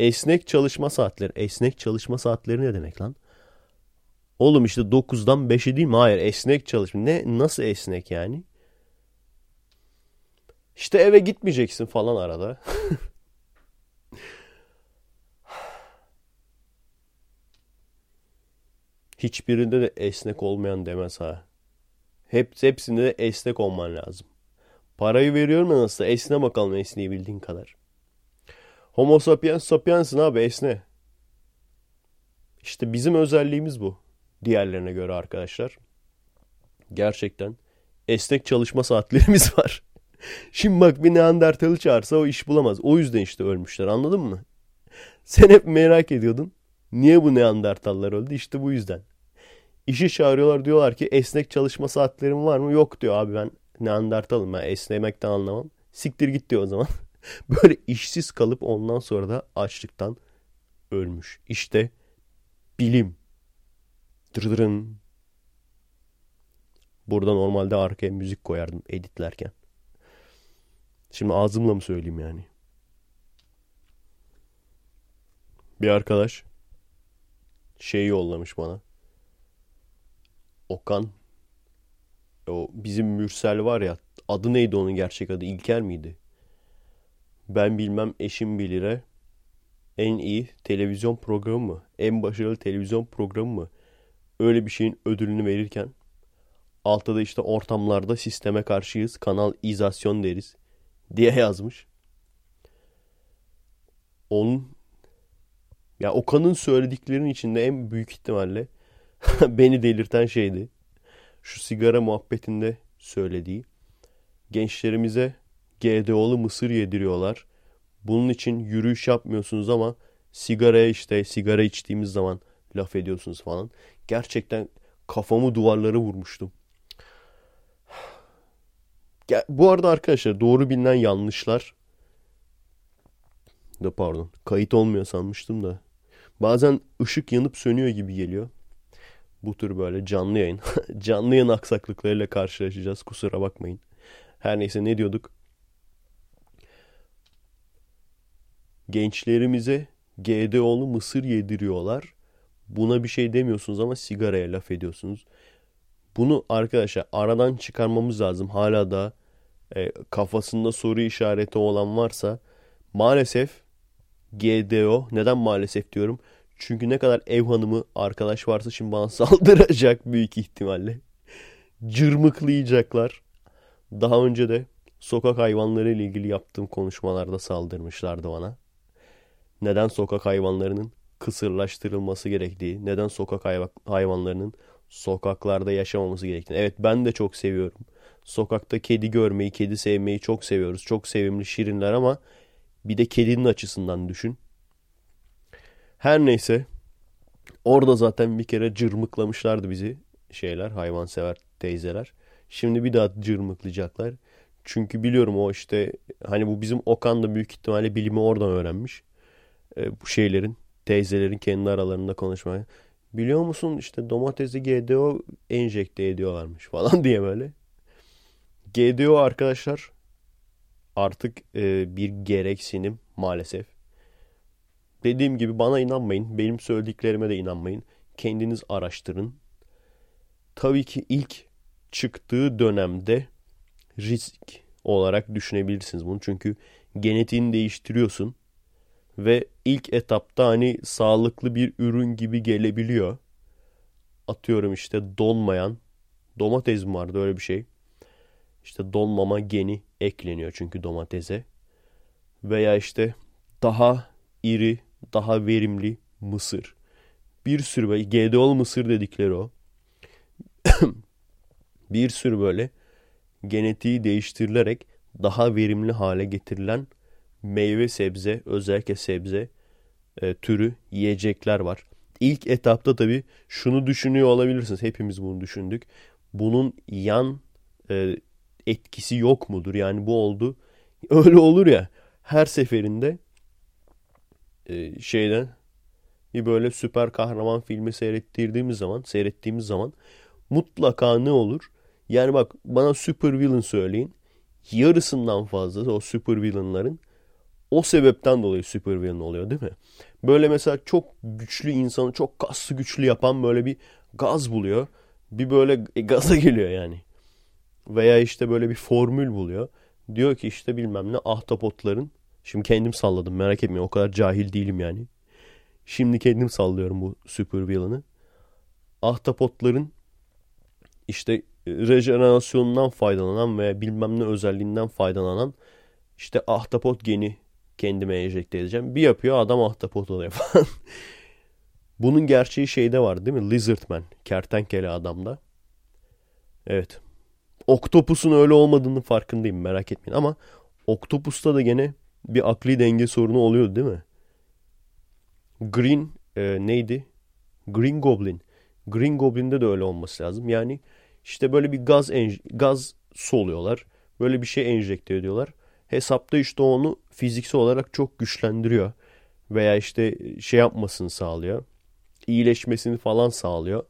esnek çalışma saatleri esnek çalışma saatleri ne demek lan? Oğlum işte 9'dan 5'e değil mi? Hayır esnek çalışma. Ne nasıl esnek yani? İşte eve gitmeyeceksin falan arada. Hiçbirinde de esnek olmayan demez ha. Hep, hepsinde de esnek olman lazım. Parayı veriyorum ya nasıl esne bakalım esneyebildiğin kadar. Homo sapiens sapiens'in abi esne. İşte bizim özelliğimiz bu diğerlerine göre arkadaşlar. Gerçekten esnek çalışma saatlerimiz var. Şimdi bak bir Neandertal'ı çağırsa o iş bulamaz. O yüzden işte ölmüşler anladın mı? Sen hep merak ediyordun. Niye bu Neandertallar öldü? İşte bu yüzden. İşi çağırıyorlar diyorlar ki esnek çalışma saatlerim var mı? Yok diyor abi ben Neandertalım ben esnemekten anlamam. Siktir git diyor o zaman. Böyle işsiz kalıp ondan sonra da açlıktan ölmüş. İşte bilim. Dırdırın. Burada normalde arkaya müzik koyardım editlerken. Şimdi ağzımla mı söyleyeyim yani? Bir arkadaş şey yollamış bana. Okan o bizim Mürsel var ya adı neydi onun gerçek adı İlker miydi? Ben bilmem eşim bilire en iyi televizyon programı mı? En başarılı televizyon programı mı? Öyle bir şeyin ödülünü verirken Altta da işte ortamlarda sisteme karşıyız. Kanal izasyon deriz diye yazmış. Onun ya Okan'ın söylediklerinin içinde en büyük ihtimalle beni delirten şeydi. Şu sigara muhabbetinde söylediği. Gençlerimize GDO'lu mısır yediriyorlar. Bunun için yürüyüş yapmıyorsunuz ama sigaraya işte sigara içtiğimiz zaman laf ediyorsunuz falan. Gerçekten kafamı duvarlara vurmuştum. Bu arada arkadaşlar doğru bilinen yanlışlar da pardon kayıt olmuyor sanmıştım da bazen ışık yanıp sönüyor gibi geliyor. Bu tür böyle canlı yayın canlı yayın aksaklıklarıyla karşılaşacağız kusura bakmayın. Her neyse ne diyorduk? Gençlerimize GDO'lu mısır yediriyorlar. Buna bir şey demiyorsunuz ama sigaraya laf ediyorsunuz. Bunu arkadaşlar aradan çıkarmamız lazım. Hala da e, kafasında soru işareti olan varsa maalesef GDO neden maalesef diyorum? Çünkü ne kadar ev hanımı arkadaş varsa şimdi bana saldıracak büyük ihtimalle. Cırmıklayacaklar. Daha önce de sokak hayvanları ile ilgili yaptığım konuşmalarda saldırmışlardı bana. Neden sokak hayvanlarının kısırlaştırılması gerektiği, neden sokak hayvanlarının sokaklarda yaşamaması gerektiğini. Evet ben de çok seviyorum. Sokakta kedi görmeyi, kedi sevmeyi çok seviyoruz. Çok sevimli şirinler ama bir de kedinin açısından düşün. Her neyse orada zaten bir kere cırmıklamışlardı bizi şeyler hayvansever teyzeler. Şimdi bir daha cırmıklayacaklar. Çünkü biliyorum o işte hani bu bizim Okan da büyük ihtimalle bilimi oradan öğrenmiş. E, bu şeylerin teyzelerin kendi aralarında konuşmaya. Biliyor musun işte domatesi GDO enjekte ediyorlarmış falan diye böyle. GDO arkadaşlar artık e, bir gereksinim maalesef. Dediğim gibi bana inanmayın. Benim söylediklerime de inanmayın. Kendiniz araştırın. Tabii ki ilk çıktığı dönemde risk olarak düşünebilirsiniz bunu. Çünkü genetiğini değiştiriyorsun ve ilk etapta hani sağlıklı bir ürün gibi gelebiliyor. Atıyorum işte donmayan domates mi vardı öyle bir şey. İşte donmama geni ekleniyor çünkü domatese. Veya işte daha iri, daha verimli mısır. Bir sürü böyle GDO'lu mısır dedikleri o. bir sürü böyle genetiği değiştirilerek daha verimli hale getirilen meyve sebze özellikle sebze e, türü yiyecekler var. İlk etapta tabii şunu düşünüyor olabilirsiniz. Hepimiz bunu düşündük. Bunun yan e, etkisi yok mudur? Yani bu oldu. Öyle olur ya. Her seferinde e, şeyden bir böyle süper kahraman filmi seyrettirdiğimiz zaman, seyrettiğimiz zaman mutlaka ne olur? Yani bak bana super villain söyleyin. Yarısından fazla o super villainların o sebepten dolayı super villain oluyor değil mi? Böyle mesela çok güçlü insanı çok kaslı güçlü yapan böyle bir gaz buluyor. Bir böyle e, gaza geliyor yani. Veya işte böyle bir formül buluyor. Diyor ki işte bilmem ne ahtapotların. Şimdi kendim salladım merak etmeyin o kadar cahil değilim yani. Şimdi kendim sallıyorum bu super villain'ı. Ahtapotların işte e, rejenerasyonundan faydalanan veya bilmem ne özelliğinden faydalanan işte ahtapot geni kendime enjekte edeceğim. Bir yapıyor adam ahtapot oluyor falan. Bunun gerçeği şeyde var değil mi? Lizardman. Kertenkele adamda. Evet. Oktopus'un öyle olmadığını farkındayım merak etmeyin. Ama Oktopus'ta da gene bir akli denge sorunu oluyor değil mi? Green e, neydi? Green Goblin. Green Goblin'de de öyle olması lazım. Yani işte böyle bir gaz gaz soluyorlar. Böyle bir şey enjekte ediyorlar hesapta işte onu fiziksel olarak çok güçlendiriyor. Veya işte şey yapmasını sağlıyor. İyileşmesini falan sağlıyor.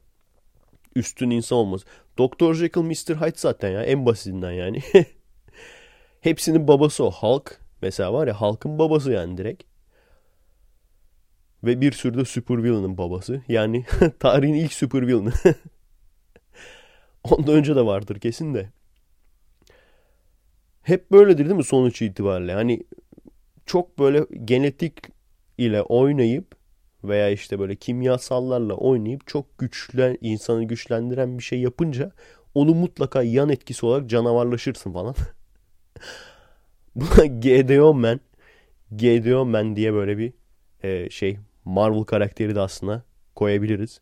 Üstün insan olması. Doktor Jekyll Mr. Hyde zaten ya en basitinden yani. Hepsinin babası o. Hulk mesela var ya Hulk'ın babası yani direkt. Ve bir sürü de super villain'ın babası. Yani tarihin ilk super villain'ı. Ondan önce de vardır kesin de. Hep böyledir değil mi sonuç itibariyle? Hani çok böyle genetik ile oynayıp veya işte böyle kimyasallarla oynayıp çok güçlen insanı güçlendiren bir şey yapınca Onu mutlaka yan etkisi olarak canavarlaşırsın falan. Buna GDO Man GDO Man diye böyle bir e, şey Marvel karakteri de aslında koyabiliriz.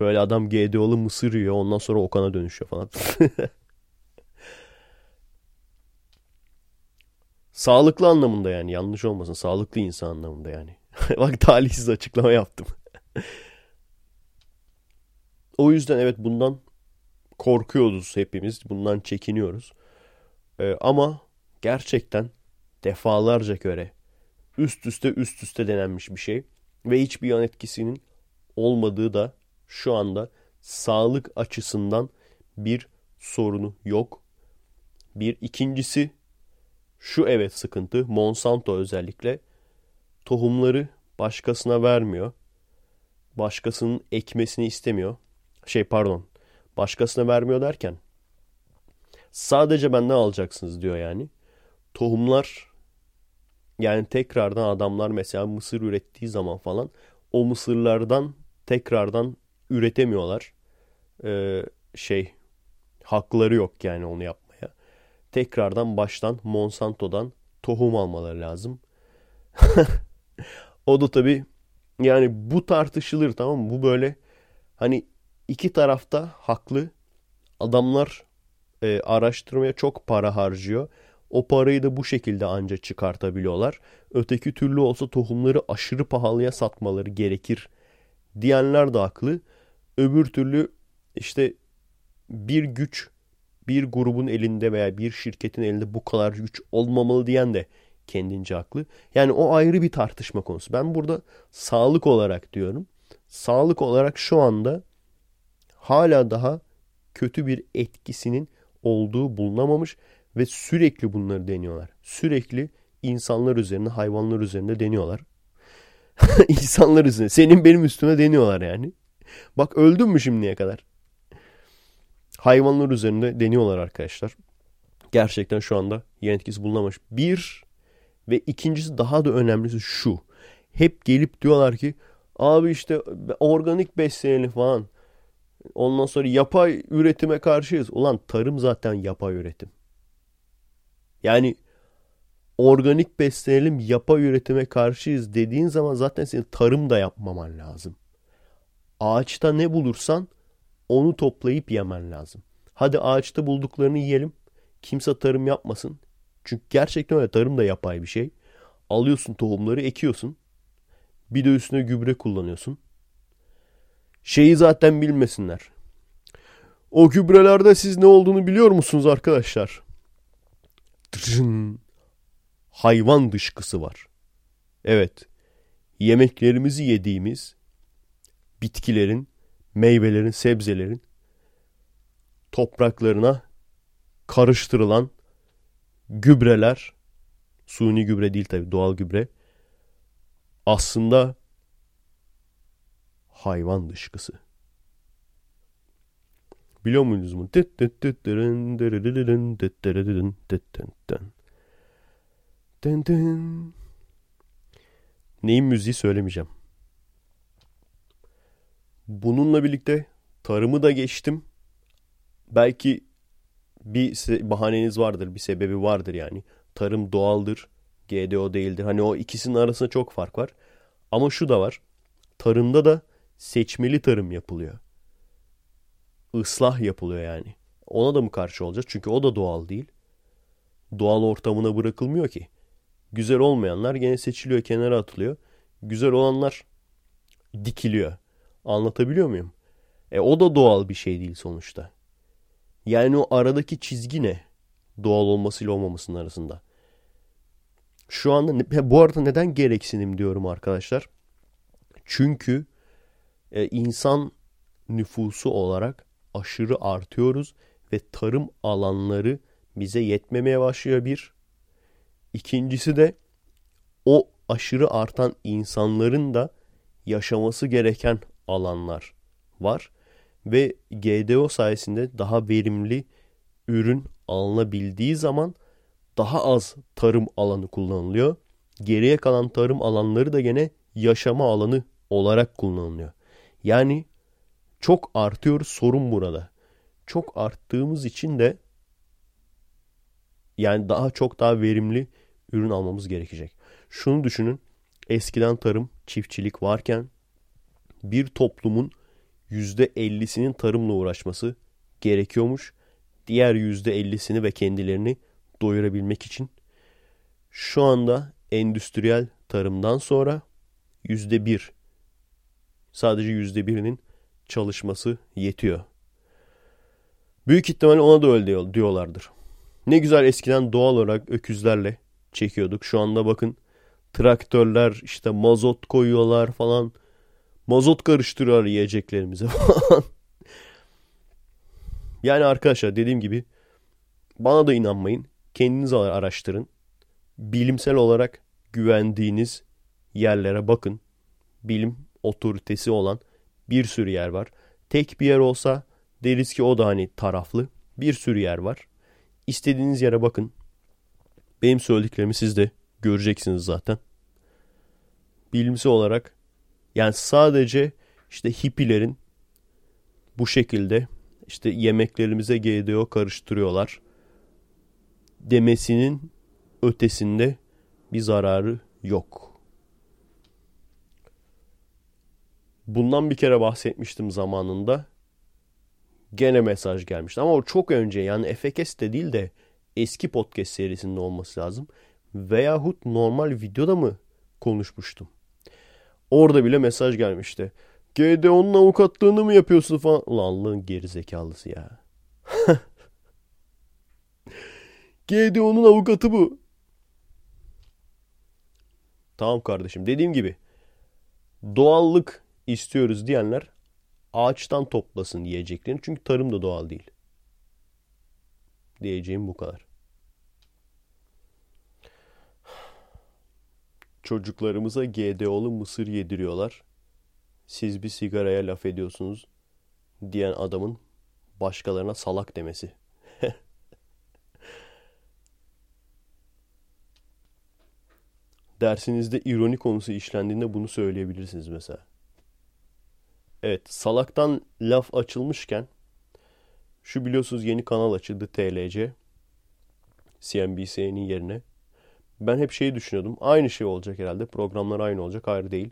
Böyle adam GDO'lu mısır yiyor ondan sonra Okan'a dönüşüyor falan. Sağlıklı anlamında yani yanlış olmasın. Sağlıklı insan anlamında yani. Bak talihsiz açıklama yaptım. o yüzden evet bundan korkuyoruz hepimiz. Bundan çekiniyoruz. Ee, ama gerçekten defalarca göre üst üste üst üste denenmiş bir şey. Ve hiçbir yan etkisinin olmadığı da şu anda sağlık açısından bir sorunu yok. Bir ikincisi şu evet sıkıntı Monsanto özellikle tohumları başkasına vermiyor. Başkasının ekmesini istemiyor. Şey pardon. Başkasına vermiyor derken sadece benden alacaksınız diyor yani. Tohumlar yani tekrardan adamlar mesela mısır ürettiği zaman falan o mısırlardan tekrardan üretemiyorlar. Ee, şey hakları yok yani onu yapmaya. Tekrardan baştan Monsanto'dan tohum almaları lazım. o da tabii yani bu tartışılır tamam mı? Bu böyle hani iki tarafta haklı. Adamlar e, araştırmaya çok para harcıyor. O parayı da bu şekilde anca çıkartabiliyorlar. Öteki türlü olsa tohumları aşırı pahalıya satmaları gerekir diyenler de haklı. Öbür türlü işte bir güç bir grubun elinde veya bir şirketin elinde bu kadar güç olmamalı diyen de kendince haklı. Yani o ayrı bir tartışma konusu. Ben burada sağlık olarak diyorum. Sağlık olarak şu anda hala daha kötü bir etkisinin olduğu bulunamamış ve sürekli bunları deniyorlar. Sürekli insanlar üzerinde, hayvanlar üzerinde deniyorlar. insanlar üzerinde. Senin benim üstüme deniyorlar yani. Bak öldün mü şimdiye kadar? Hayvanlar üzerinde deniyorlar arkadaşlar. Gerçekten şu anda yan etkisi bulunamamış. Bir ve ikincisi daha da önemlisi şu. Hep gelip diyorlar ki abi işte organik beslenelim falan. Ondan sonra yapay üretime karşıyız. Ulan tarım zaten yapay üretim. Yani organik beslenelim, yapay üretime karşıyız dediğin zaman zaten senin tarım da yapmaman lazım. Ağaçta ne bulursan onu toplayıp yemen lazım. Hadi ağaçta bulduklarını yiyelim. Kimse tarım yapmasın. Çünkü gerçekten öyle tarım da yapay bir şey. Alıyorsun tohumları ekiyorsun. Bir de üstüne gübre kullanıyorsun. Şeyi zaten bilmesinler. O gübrelerde siz ne olduğunu biliyor musunuz arkadaşlar? Hayvan dışkısı var. Evet. Yemeklerimizi yediğimiz bitkilerin, meyvelerin, sebzelerin topraklarına karıştırılan gübreler, suni gübre değil tabi doğal gübre, aslında hayvan dışkısı. Biliyor muydunuz bunu? Neyin müziği söylemeyeceğim. Bununla birlikte tarımı da geçtim. Belki bir bahaneniz vardır, bir sebebi vardır yani. Tarım doğaldır, GDO değildir. Hani o ikisinin arasında çok fark var. Ama şu da var. Tarımda da seçmeli tarım yapılıyor. Islah yapılıyor yani. Ona da mı karşı olacağız? Çünkü o da doğal değil. Doğal ortamına bırakılmıyor ki. Güzel olmayanlar gene seçiliyor, kenara atılıyor. Güzel olanlar dikiliyor. Anlatabiliyor muyum? E o da doğal bir şey değil sonuçta. Yani o aradaki çizgi ne? Doğal olmasıyla olmamasının arasında. Şu anda bu arada neden gereksinim diyorum arkadaşlar. Çünkü e, insan nüfusu olarak aşırı artıyoruz ve tarım alanları bize yetmemeye başlıyor bir. İkincisi de o aşırı artan insanların da yaşaması gereken alanlar var ve GDO sayesinde daha verimli ürün alınabildiği zaman daha az tarım alanı kullanılıyor. Geriye kalan tarım alanları da gene yaşama alanı olarak kullanılıyor. Yani çok artıyor sorun burada. çok arttığımız için de yani daha çok daha verimli ürün almamız gerekecek. Şunu düşünün. Eskiden tarım, çiftçilik varken bir toplumun %50'sinin tarımla uğraşması gerekiyormuş. Diğer %50'sini ve kendilerini doyurabilmek için. Şu anda endüstriyel tarımdan sonra %1 sadece %1'inin çalışması yetiyor. Büyük ihtimalle ona da öyle diyorlardır. Ne güzel eskiden doğal olarak öküzlerle çekiyorduk. Şu anda bakın traktörler işte mazot koyuyorlar falan. Mazot karıştırıyor yiyeceklerimize falan. yani arkadaşlar dediğim gibi bana da inanmayın. Kendiniz araştırın. Bilimsel olarak güvendiğiniz yerlere bakın. Bilim otoritesi olan bir sürü yer var. Tek bir yer olsa deriz ki o da hani taraflı. Bir sürü yer var. İstediğiniz yere bakın. Benim söylediklerimi siz de göreceksiniz zaten. Bilimsel olarak yani sadece işte hippilerin bu şekilde işte yemeklerimize GDO karıştırıyorlar demesinin ötesinde bir zararı yok. Bundan bir kere bahsetmiştim zamanında. Gene mesaj gelmişti ama o çok önce yani FKS de değil de eski podcast serisinde olması lazım. Veyahut normal videoda mı konuşmuştum? Orada bile mesaj gelmişti. GDO'nun avukatlığını mı yapıyorsun falan. Ulan Allah'ın gerizekalısı ya. GDO'nun avukatı bu. Tamam kardeşim dediğim gibi doğallık istiyoruz diyenler ağaçtan toplasın yiyeceklerini. Çünkü tarım da doğal değil. Diyeceğim bu kadar. Çocuklarımıza GDO'lu mısır yediriyorlar. Siz bir sigaraya laf ediyorsunuz diyen adamın başkalarına salak demesi. Dersinizde ironi konusu işlendiğinde bunu söyleyebilirsiniz mesela. Evet salaktan laf açılmışken şu biliyorsunuz yeni kanal açıldı TLC. CNBC'nin yerine. Ben hep şeyi düşünüyordum. Aynı şey olacak herhalde. Programlar aynı olacak. Hayır değil.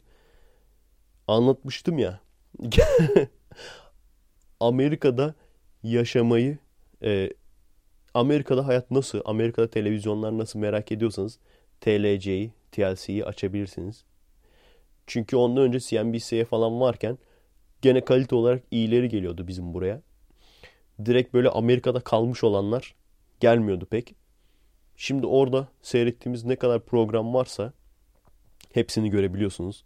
Anlatmıştım ya. Amerika'da yaşamayı e, Amerika'da hayat nasıl, Amerika'da televizyonlar nasıl merak ediyorsanız TLC'yi, TLC'yi açabilirsiniz. Çünkü ondan önce CNBC'ye falan varken gene kalite olarak iyileri geliyordu bizim buraya. Direkt böyle Amerika'da kalmış olanlar gelmiyordu pek. Şimdi orada seyrettiğimiz ne kadar program varsa hepsini görebiliyorsunuz.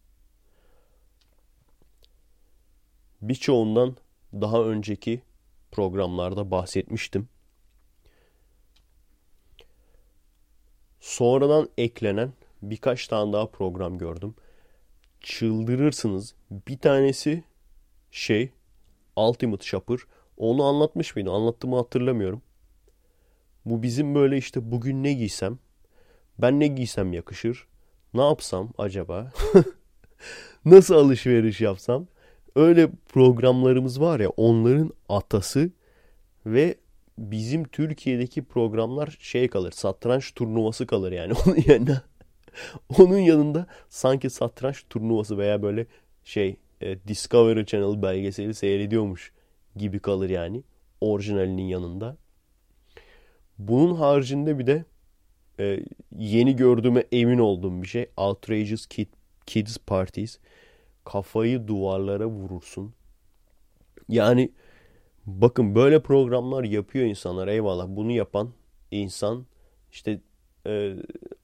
Birçoğundan daha önceki programlarda bahsetmiştim. Sonradan eklenen birkaç tane daha program gördüm. Çıldırırsınız. Bir tanesi şey Ultimate Shopper. Onu anlatmış mıydı? Anlattığımı hatırlamıyorum. Bu bizim böyle işte bugün ne giysem, ben ne giysem yakışır, ne yapsam acaba, nasıl alışveriş yapsam. Öyle programlarımız var ya onların atası ve bizim Türkiye'deki programlar şey kalır. Satranç turnuvası kalır yani. Onun yanına onun yanında sanki satranç turnuvası veya böyle şey e, Discovery Channel belgeseli seyrediyormuş gibi kalır yani. Orijinalinin yanında. Bunun haricinde bir de e, yeni gördüğüme emin olduğum bir şey. Outrageous Kid, Kids Parties. Kafayı duvarlara vurursun. Yani bakın böyle programlar yapıyor insanlar eyvallah. Bunu yapan insan işte e,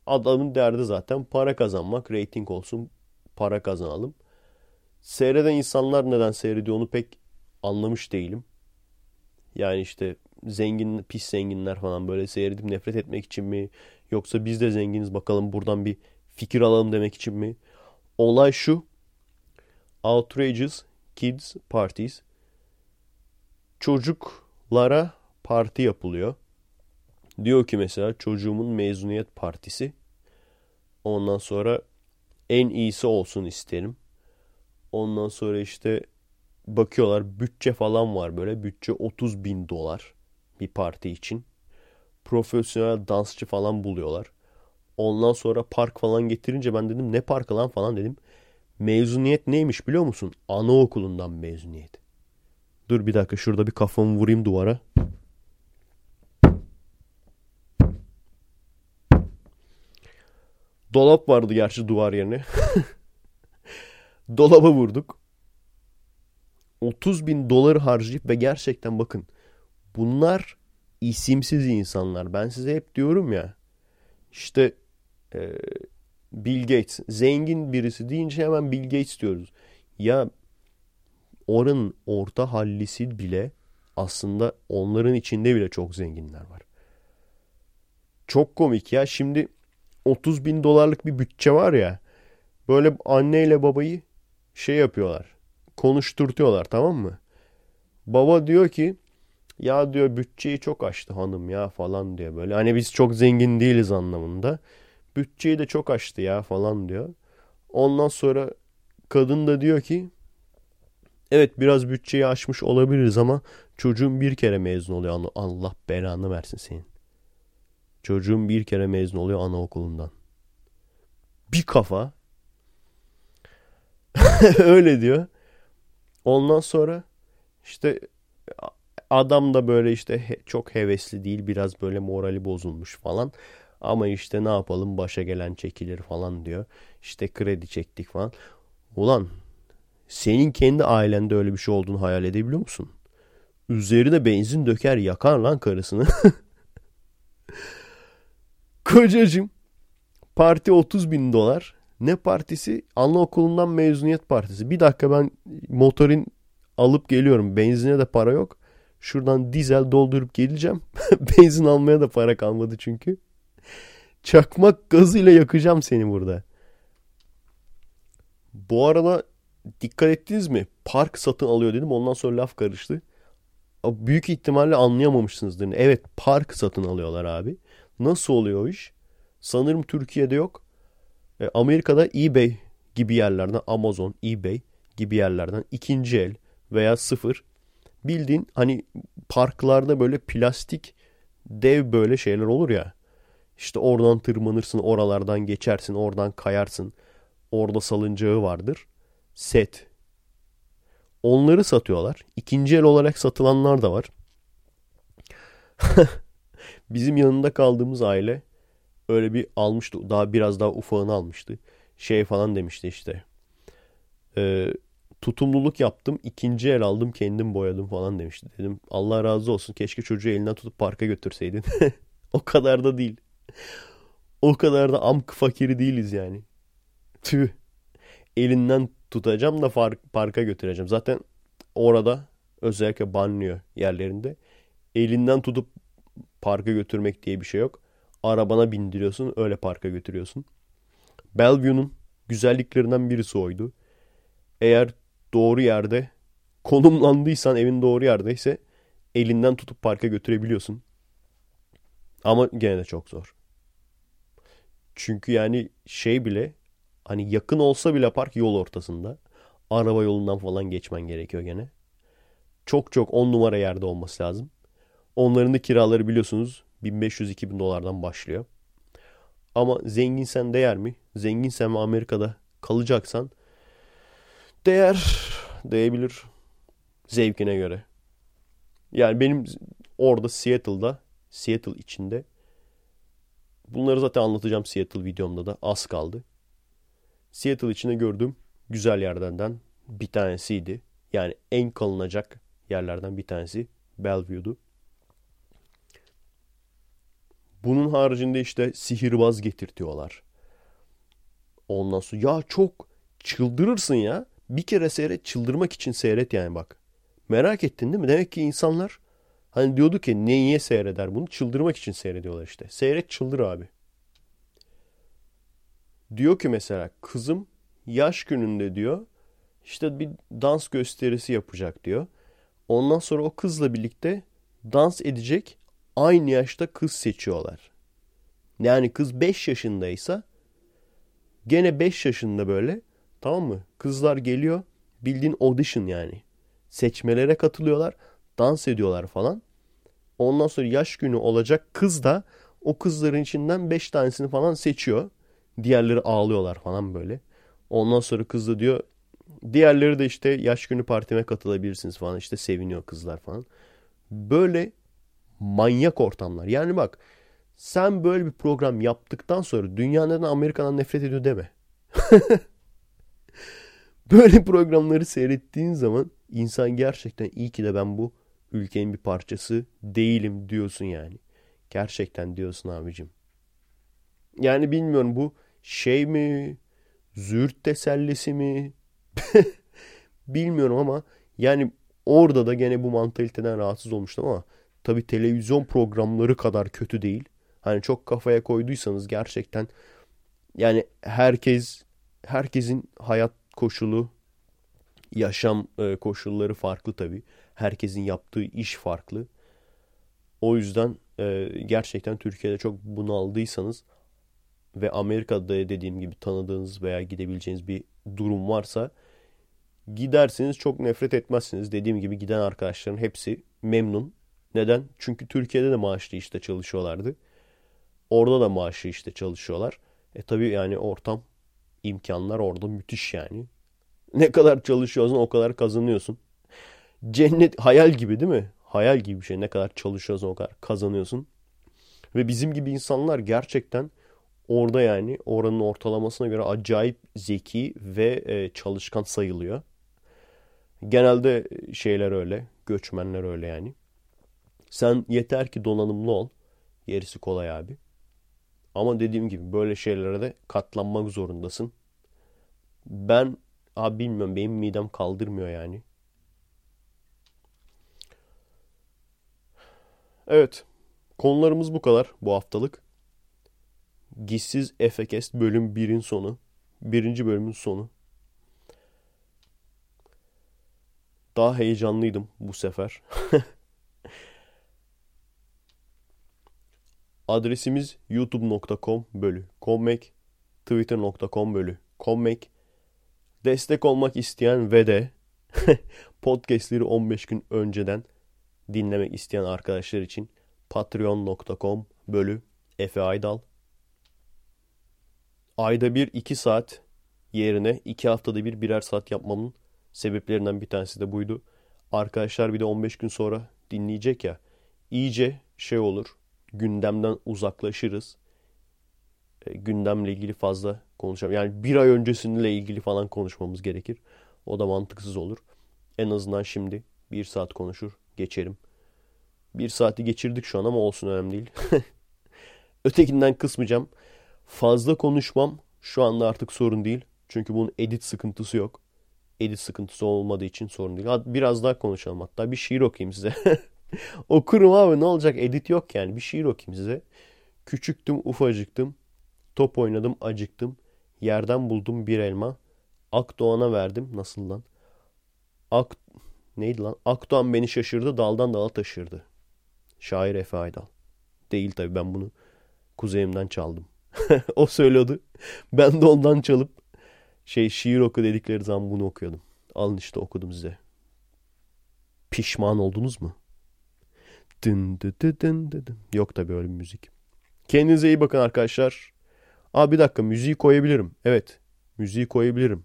adamın derdi zaten para kazanmak. Rating olsun para kazanalım. Seyreden insanlar neden seyrediyor onu pek anlamış değilim. Yani işte zengin, pis zenginler falan böyle seyredip nefret etmek için mi? Yoksa biz de zenginiz bakalım buradan bir fikir alalım demek için mi? Olay şu. Outrageous Kids Parties. Çocuklara parti yapılıyor. Diyor ki mesela çocuğumun mezuniyet partisi. Ondan sonra en iyisi olsun isterim. Ondan sonra işte bakıyorlar bütçe falan var böyle. Bütçe 30 bin dolar bir parti için. Profesyonel dansçı falan buluyorlar. Ondan sonra park falan getirince ben dedim ne parkı lan falan dedim. Mezuniyet neymiş biliyor musun? Anaokulundan mezuniyet. Dur bir dakika şurada bir kafamı vurayım duvara. Dolap vardı gerçi duvar yerine. Dolaba vurduk. 30 bin doları harcayıp ve gerçekten bakın bunlar isimsiz insanlar. Ben size hep diyorum ya işte e, Bill Gates zengin birisi deyince hemen Bill Gates diyoruz. Ya oranın orta hallisi bile aslında onların içinde bile çok zenginler var. Çok komik ya. Şimdi 30 bin dolarlık bir bütçe var ya. Böyle anneyle babayı şey yapıyorlar. Konuşturtuyorlar tamam mı? Baba diyor ki ya diyor bütçeyi çok aştı hanım ya falan diyor böyle. Hani biz çok zengin değiliz anlamında. Bütçeyi de çok aştı ya falan diyor. Ondan sonra kadın da diyor ki evet biraz bütçeyi aşmış olabiliriz ama çocuğun bir kere mezun oluyor. Allah belanı versin senin. Çocuğum bir kere mezun oluyor anaokulundan. Bir kafa. Öyle diyor. Ondan sonra işte adam da böyle işte çok hevesli değil. Biraz böyle morali bozulmuş falan. Ama işte ne yapalım başa gelen çekilir falan diyor. İşte kredi çektik falan. Ulan senin kendi ailende öyle bir şey olduğunu hayal edebiliyor musun? Üzerine benzin döker yakar lan karısını. Kocacığım parti 30 bin dolar. Ne partisi? Anaokulundan mezuniyet partisi. Bir dakika ben motorin alıp geliyorum. Benzine de para yok. Şuradan dizel doldurup geleceğim. Benzin almaya da para kalmadı çünkü. Çakmak gazıyla yakacağım seni burada. Bu arada dikkat ettiniz mi? Park satın alıyor dedim. Ondan sonra laf karıştı. Büyük ihtimalle anlayamamışsınızdır. Evet park satın alıyorlar abi. Nasıl oluyor o iş? Sanırım Türkiye'de yok. E, Amerika'da eBay gibi yerlerden Amazon, eBay gibi yerlerden ikinci el veya sıfır bildiğin hani parklarda böyle plastik dev böyle şeyler olur ya. İşte oradan tırmanırsın, oralardan geçersin, oradan kayarsın. Orada salıncağı vardır. Set. Onları satıyorlar. İkinci el olarak satılanlar da var. Bizim yanında kaldığımız aile öyle bir almıştı. Daha biraz daha ufağını almıştı. Şey falan demişti işte. E, tutumluluk yaptım. ikinci el aldım kendim boyadım falan demişti. Dedim Allah razı olsun. Keşke çocuğu elinden tutup parka götürseydin. o kadar da değil. O kadar da amk fakiri değiliz yani. Tüh. Elinden tutacağım da parka götüreceğim. Zaten orada özellikle banlıyor yerlerinde elinden tutup parka götürmek diye bir şey yok. Arabana bindiriyorsun öyle parka götürüyorsun. Bellevue'nun güzelliklerinden birisi oydu. Eğer doğru yerde konumlandıysan evin doğru yerdeyse elinden tutup parka götürebiliyorsun. Ama gene de çok zor. Çünkü yani şey bile hani yakın olsa bile park yol ortasında. Araba yolundan falan geçmen gerekiyor gene. Çok çok on numara yerde olması lazım. Onların da kiraları biliyorsunuz 1500-2000 dolardan başlıyor. Ama zenginsen değer mi? Zenginsen ve Amerika'da kalacaksan değer, değebilir zevkine göre. Yani benim orada Seattle'da, Seattle içinde bunları zaten anlatacağım Seattle videomda da az kaldı. Seattle içinde gördüğüm güzel yerlerden bir tanesiydi. Yani en kalınacak yerlerden bir tanesi Bellevue'du. Bunun haricinde işte sihirbaz getirtiyorlar. Ondan sonra ya çok çıldırırsın ya. Bir kere seyret çıldırmak için seyret yani bak. Merak ettin değil mi? Demek ki insanlar hani diyordu ki niye seyreder bunu? Çıldırmak için seyrediyorlar işte. Seyret çıldır abi. Diyor ki mesela kızım yaş gününde diyor işte bir dans gösterisi yapacak diyor. Ondan sonra o kızla birlikte dans edecek aynı yaşta kız seçiyorlar. Yani kız 5 yaşındaysa gene 5 yaşında böyle tamam mı? Kızlar geliyor bildiğin audition yani. seçmelere katılıyorlar. Dans ediyorlar falan. Ondan sonra yaş günü olacak kız da o kızların içinden 5 tanesini falan seçiyor. Diğerleri ağlıyorlar falan böyle. Ondan sonra kız da diyor diğerleri de işte yaş günü partime katılabilirsiniz falan işte seviniyor kızlar falan. Böyle manyak ortamlar. Yani bak sen böyle bir program yaptıktan sonra dünya neden Amerika'dan nefret ediyor deme. böyle programları seyrettiğin zaman insan gerçekten iyi ki de ben bu ülkenin bir parçası değilim diyorsun yani. Gerçekten diyorsun abicim. Yani bilmiyorum bu şey mi? Züğürt tesellisi mi? bilmiyorum ama yani orada da gene bu mantaliteden rahatsız olmuştum ama tabi televizyon programları kadar kötü değil. Hani çok kafaya koyduysanız gerçekten yani herkes herkesin hayat koşulu, yaşam e, koşulları farklı tabi. Herkesin yaptığı iş farklı. O yüzden e, gerçekten Türkiye'de çok bunaldıysanız ve Amerika'da dediğim gibi tanıdığınız veya gidebileceğiniz bir durum varsa gidersiniz çok nefret etmezsiniz. Dediğim gibi giden arkadaşların hepsi memnun. Neden? Çünkü Türkiye'de de maaşlı işte çalışıyorlardı. Orada da maaşlı işte çalışıyorlar. E tabi yani ortam, imkanlar orada müthiş yani. Ne kadar çalışıyorsan o kadar kazanıyorsun. Cennet hayal gibi değil mi? Hayal gibi bir şey. Ne kadar çalışıyorsan o kadar kazanıyorsun. Ve bizim gibi insanlar gerçekten orada yani oranın ortalamasına göre acayip zeki ve e, çalışkan sayılıyor. Genelde şeyler öyle. Göçmenler öyle yani. Sen yeter ki donanımlı ol. Gerisi kolay abi. Ama dediğim gibi böyle şeylere de katlanmak zorundasın. Ben abi bilmiyorum benim midem kaldırmıyor yani. Evet. Konularımız bu kadar bu haftalık. Gizsiz Efekest bölüm 1'in sonu. Birinci bölümün sonu. Daha heyecanlıydım bu sefer. Adresimiz youtube.com bölü kommek, twitter.com bölü kommek. Destek olmak isteyen ve de podcastleri 15 gün önceden dinlemek isteyen arkadaşlar için patreon.com bölü Efe Aydal. Ayda bir 2 saat yerine 2 haftada bir birer saat yapmamın sebeplerinden bir tanesi de buydu. Arkadaşlar bir de 15 gün sonra dinleyecek ya iyice şey olur gündemden uzaklaşırız. E, gündemle ilgili fazla konuşalım. Yani bir ay öncesiyle ilgili falan konuşmamız gerekir. O da mantıksız olur. En azından şimdi bir saat konuşur geçerim. Bir saati geçirdik şu an ama olsun önemli değil. Ötekinden kısmayacağım. Fazla konuşmam şu anda artık sorun değil. Çünkü bunun edit sıkıntısı yok. Edit sıkıntısı olmadığı için sorun değil. Biraz daha konuşalım hatta. Bir şiir okuyayım size. Okurum abi ne olacak edit yok yani. Bir şiir okuyayım size. Küçüktüm ufacıktım. Top oynadım acıktım. Yerden buldum bir elma. Akdoğan'a verdim. Nasıl lan? Ak neydi lan? Akdoğan beni şaşırdı daldan dala taşırdı. Şair Efe Aydal. Değil tabi ben bunu kuzeyimden çaldım. o söylüyordu. Ben de ondan çalıp şey şiir oku dedikleri zaman bunu okuyordum. Alın işte okudum size. Pişman oldunuz mu? Dın dı dı dın dı dın. Yok tabi öyle bir müzik. Kendinize iyi bakın arkadaşlar. Aa bir dakika müziği koyabilirim. Evet müziği koyabilirim.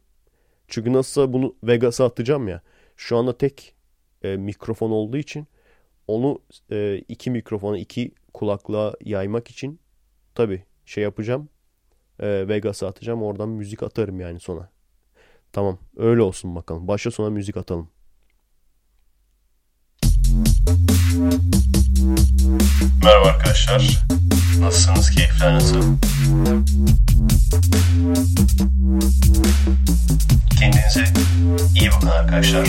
Çünkü nasılsa bunu Vegas'a atacağım ya. Şu anda tek e, mikrofon olduğu için onu e, iki mikrofona iki kulaklığa yaymak için tabi şey yapacağım. E, Vegas'a atacağım. Oradan müzik atarım yani sona. Tamam öyle olsun bakalım. Başa sona müzik atalım. Merhaba arkadaşlar. Nasılsınız? Keyifler nasıl? Kendinize iyi bakın arkadaşlar.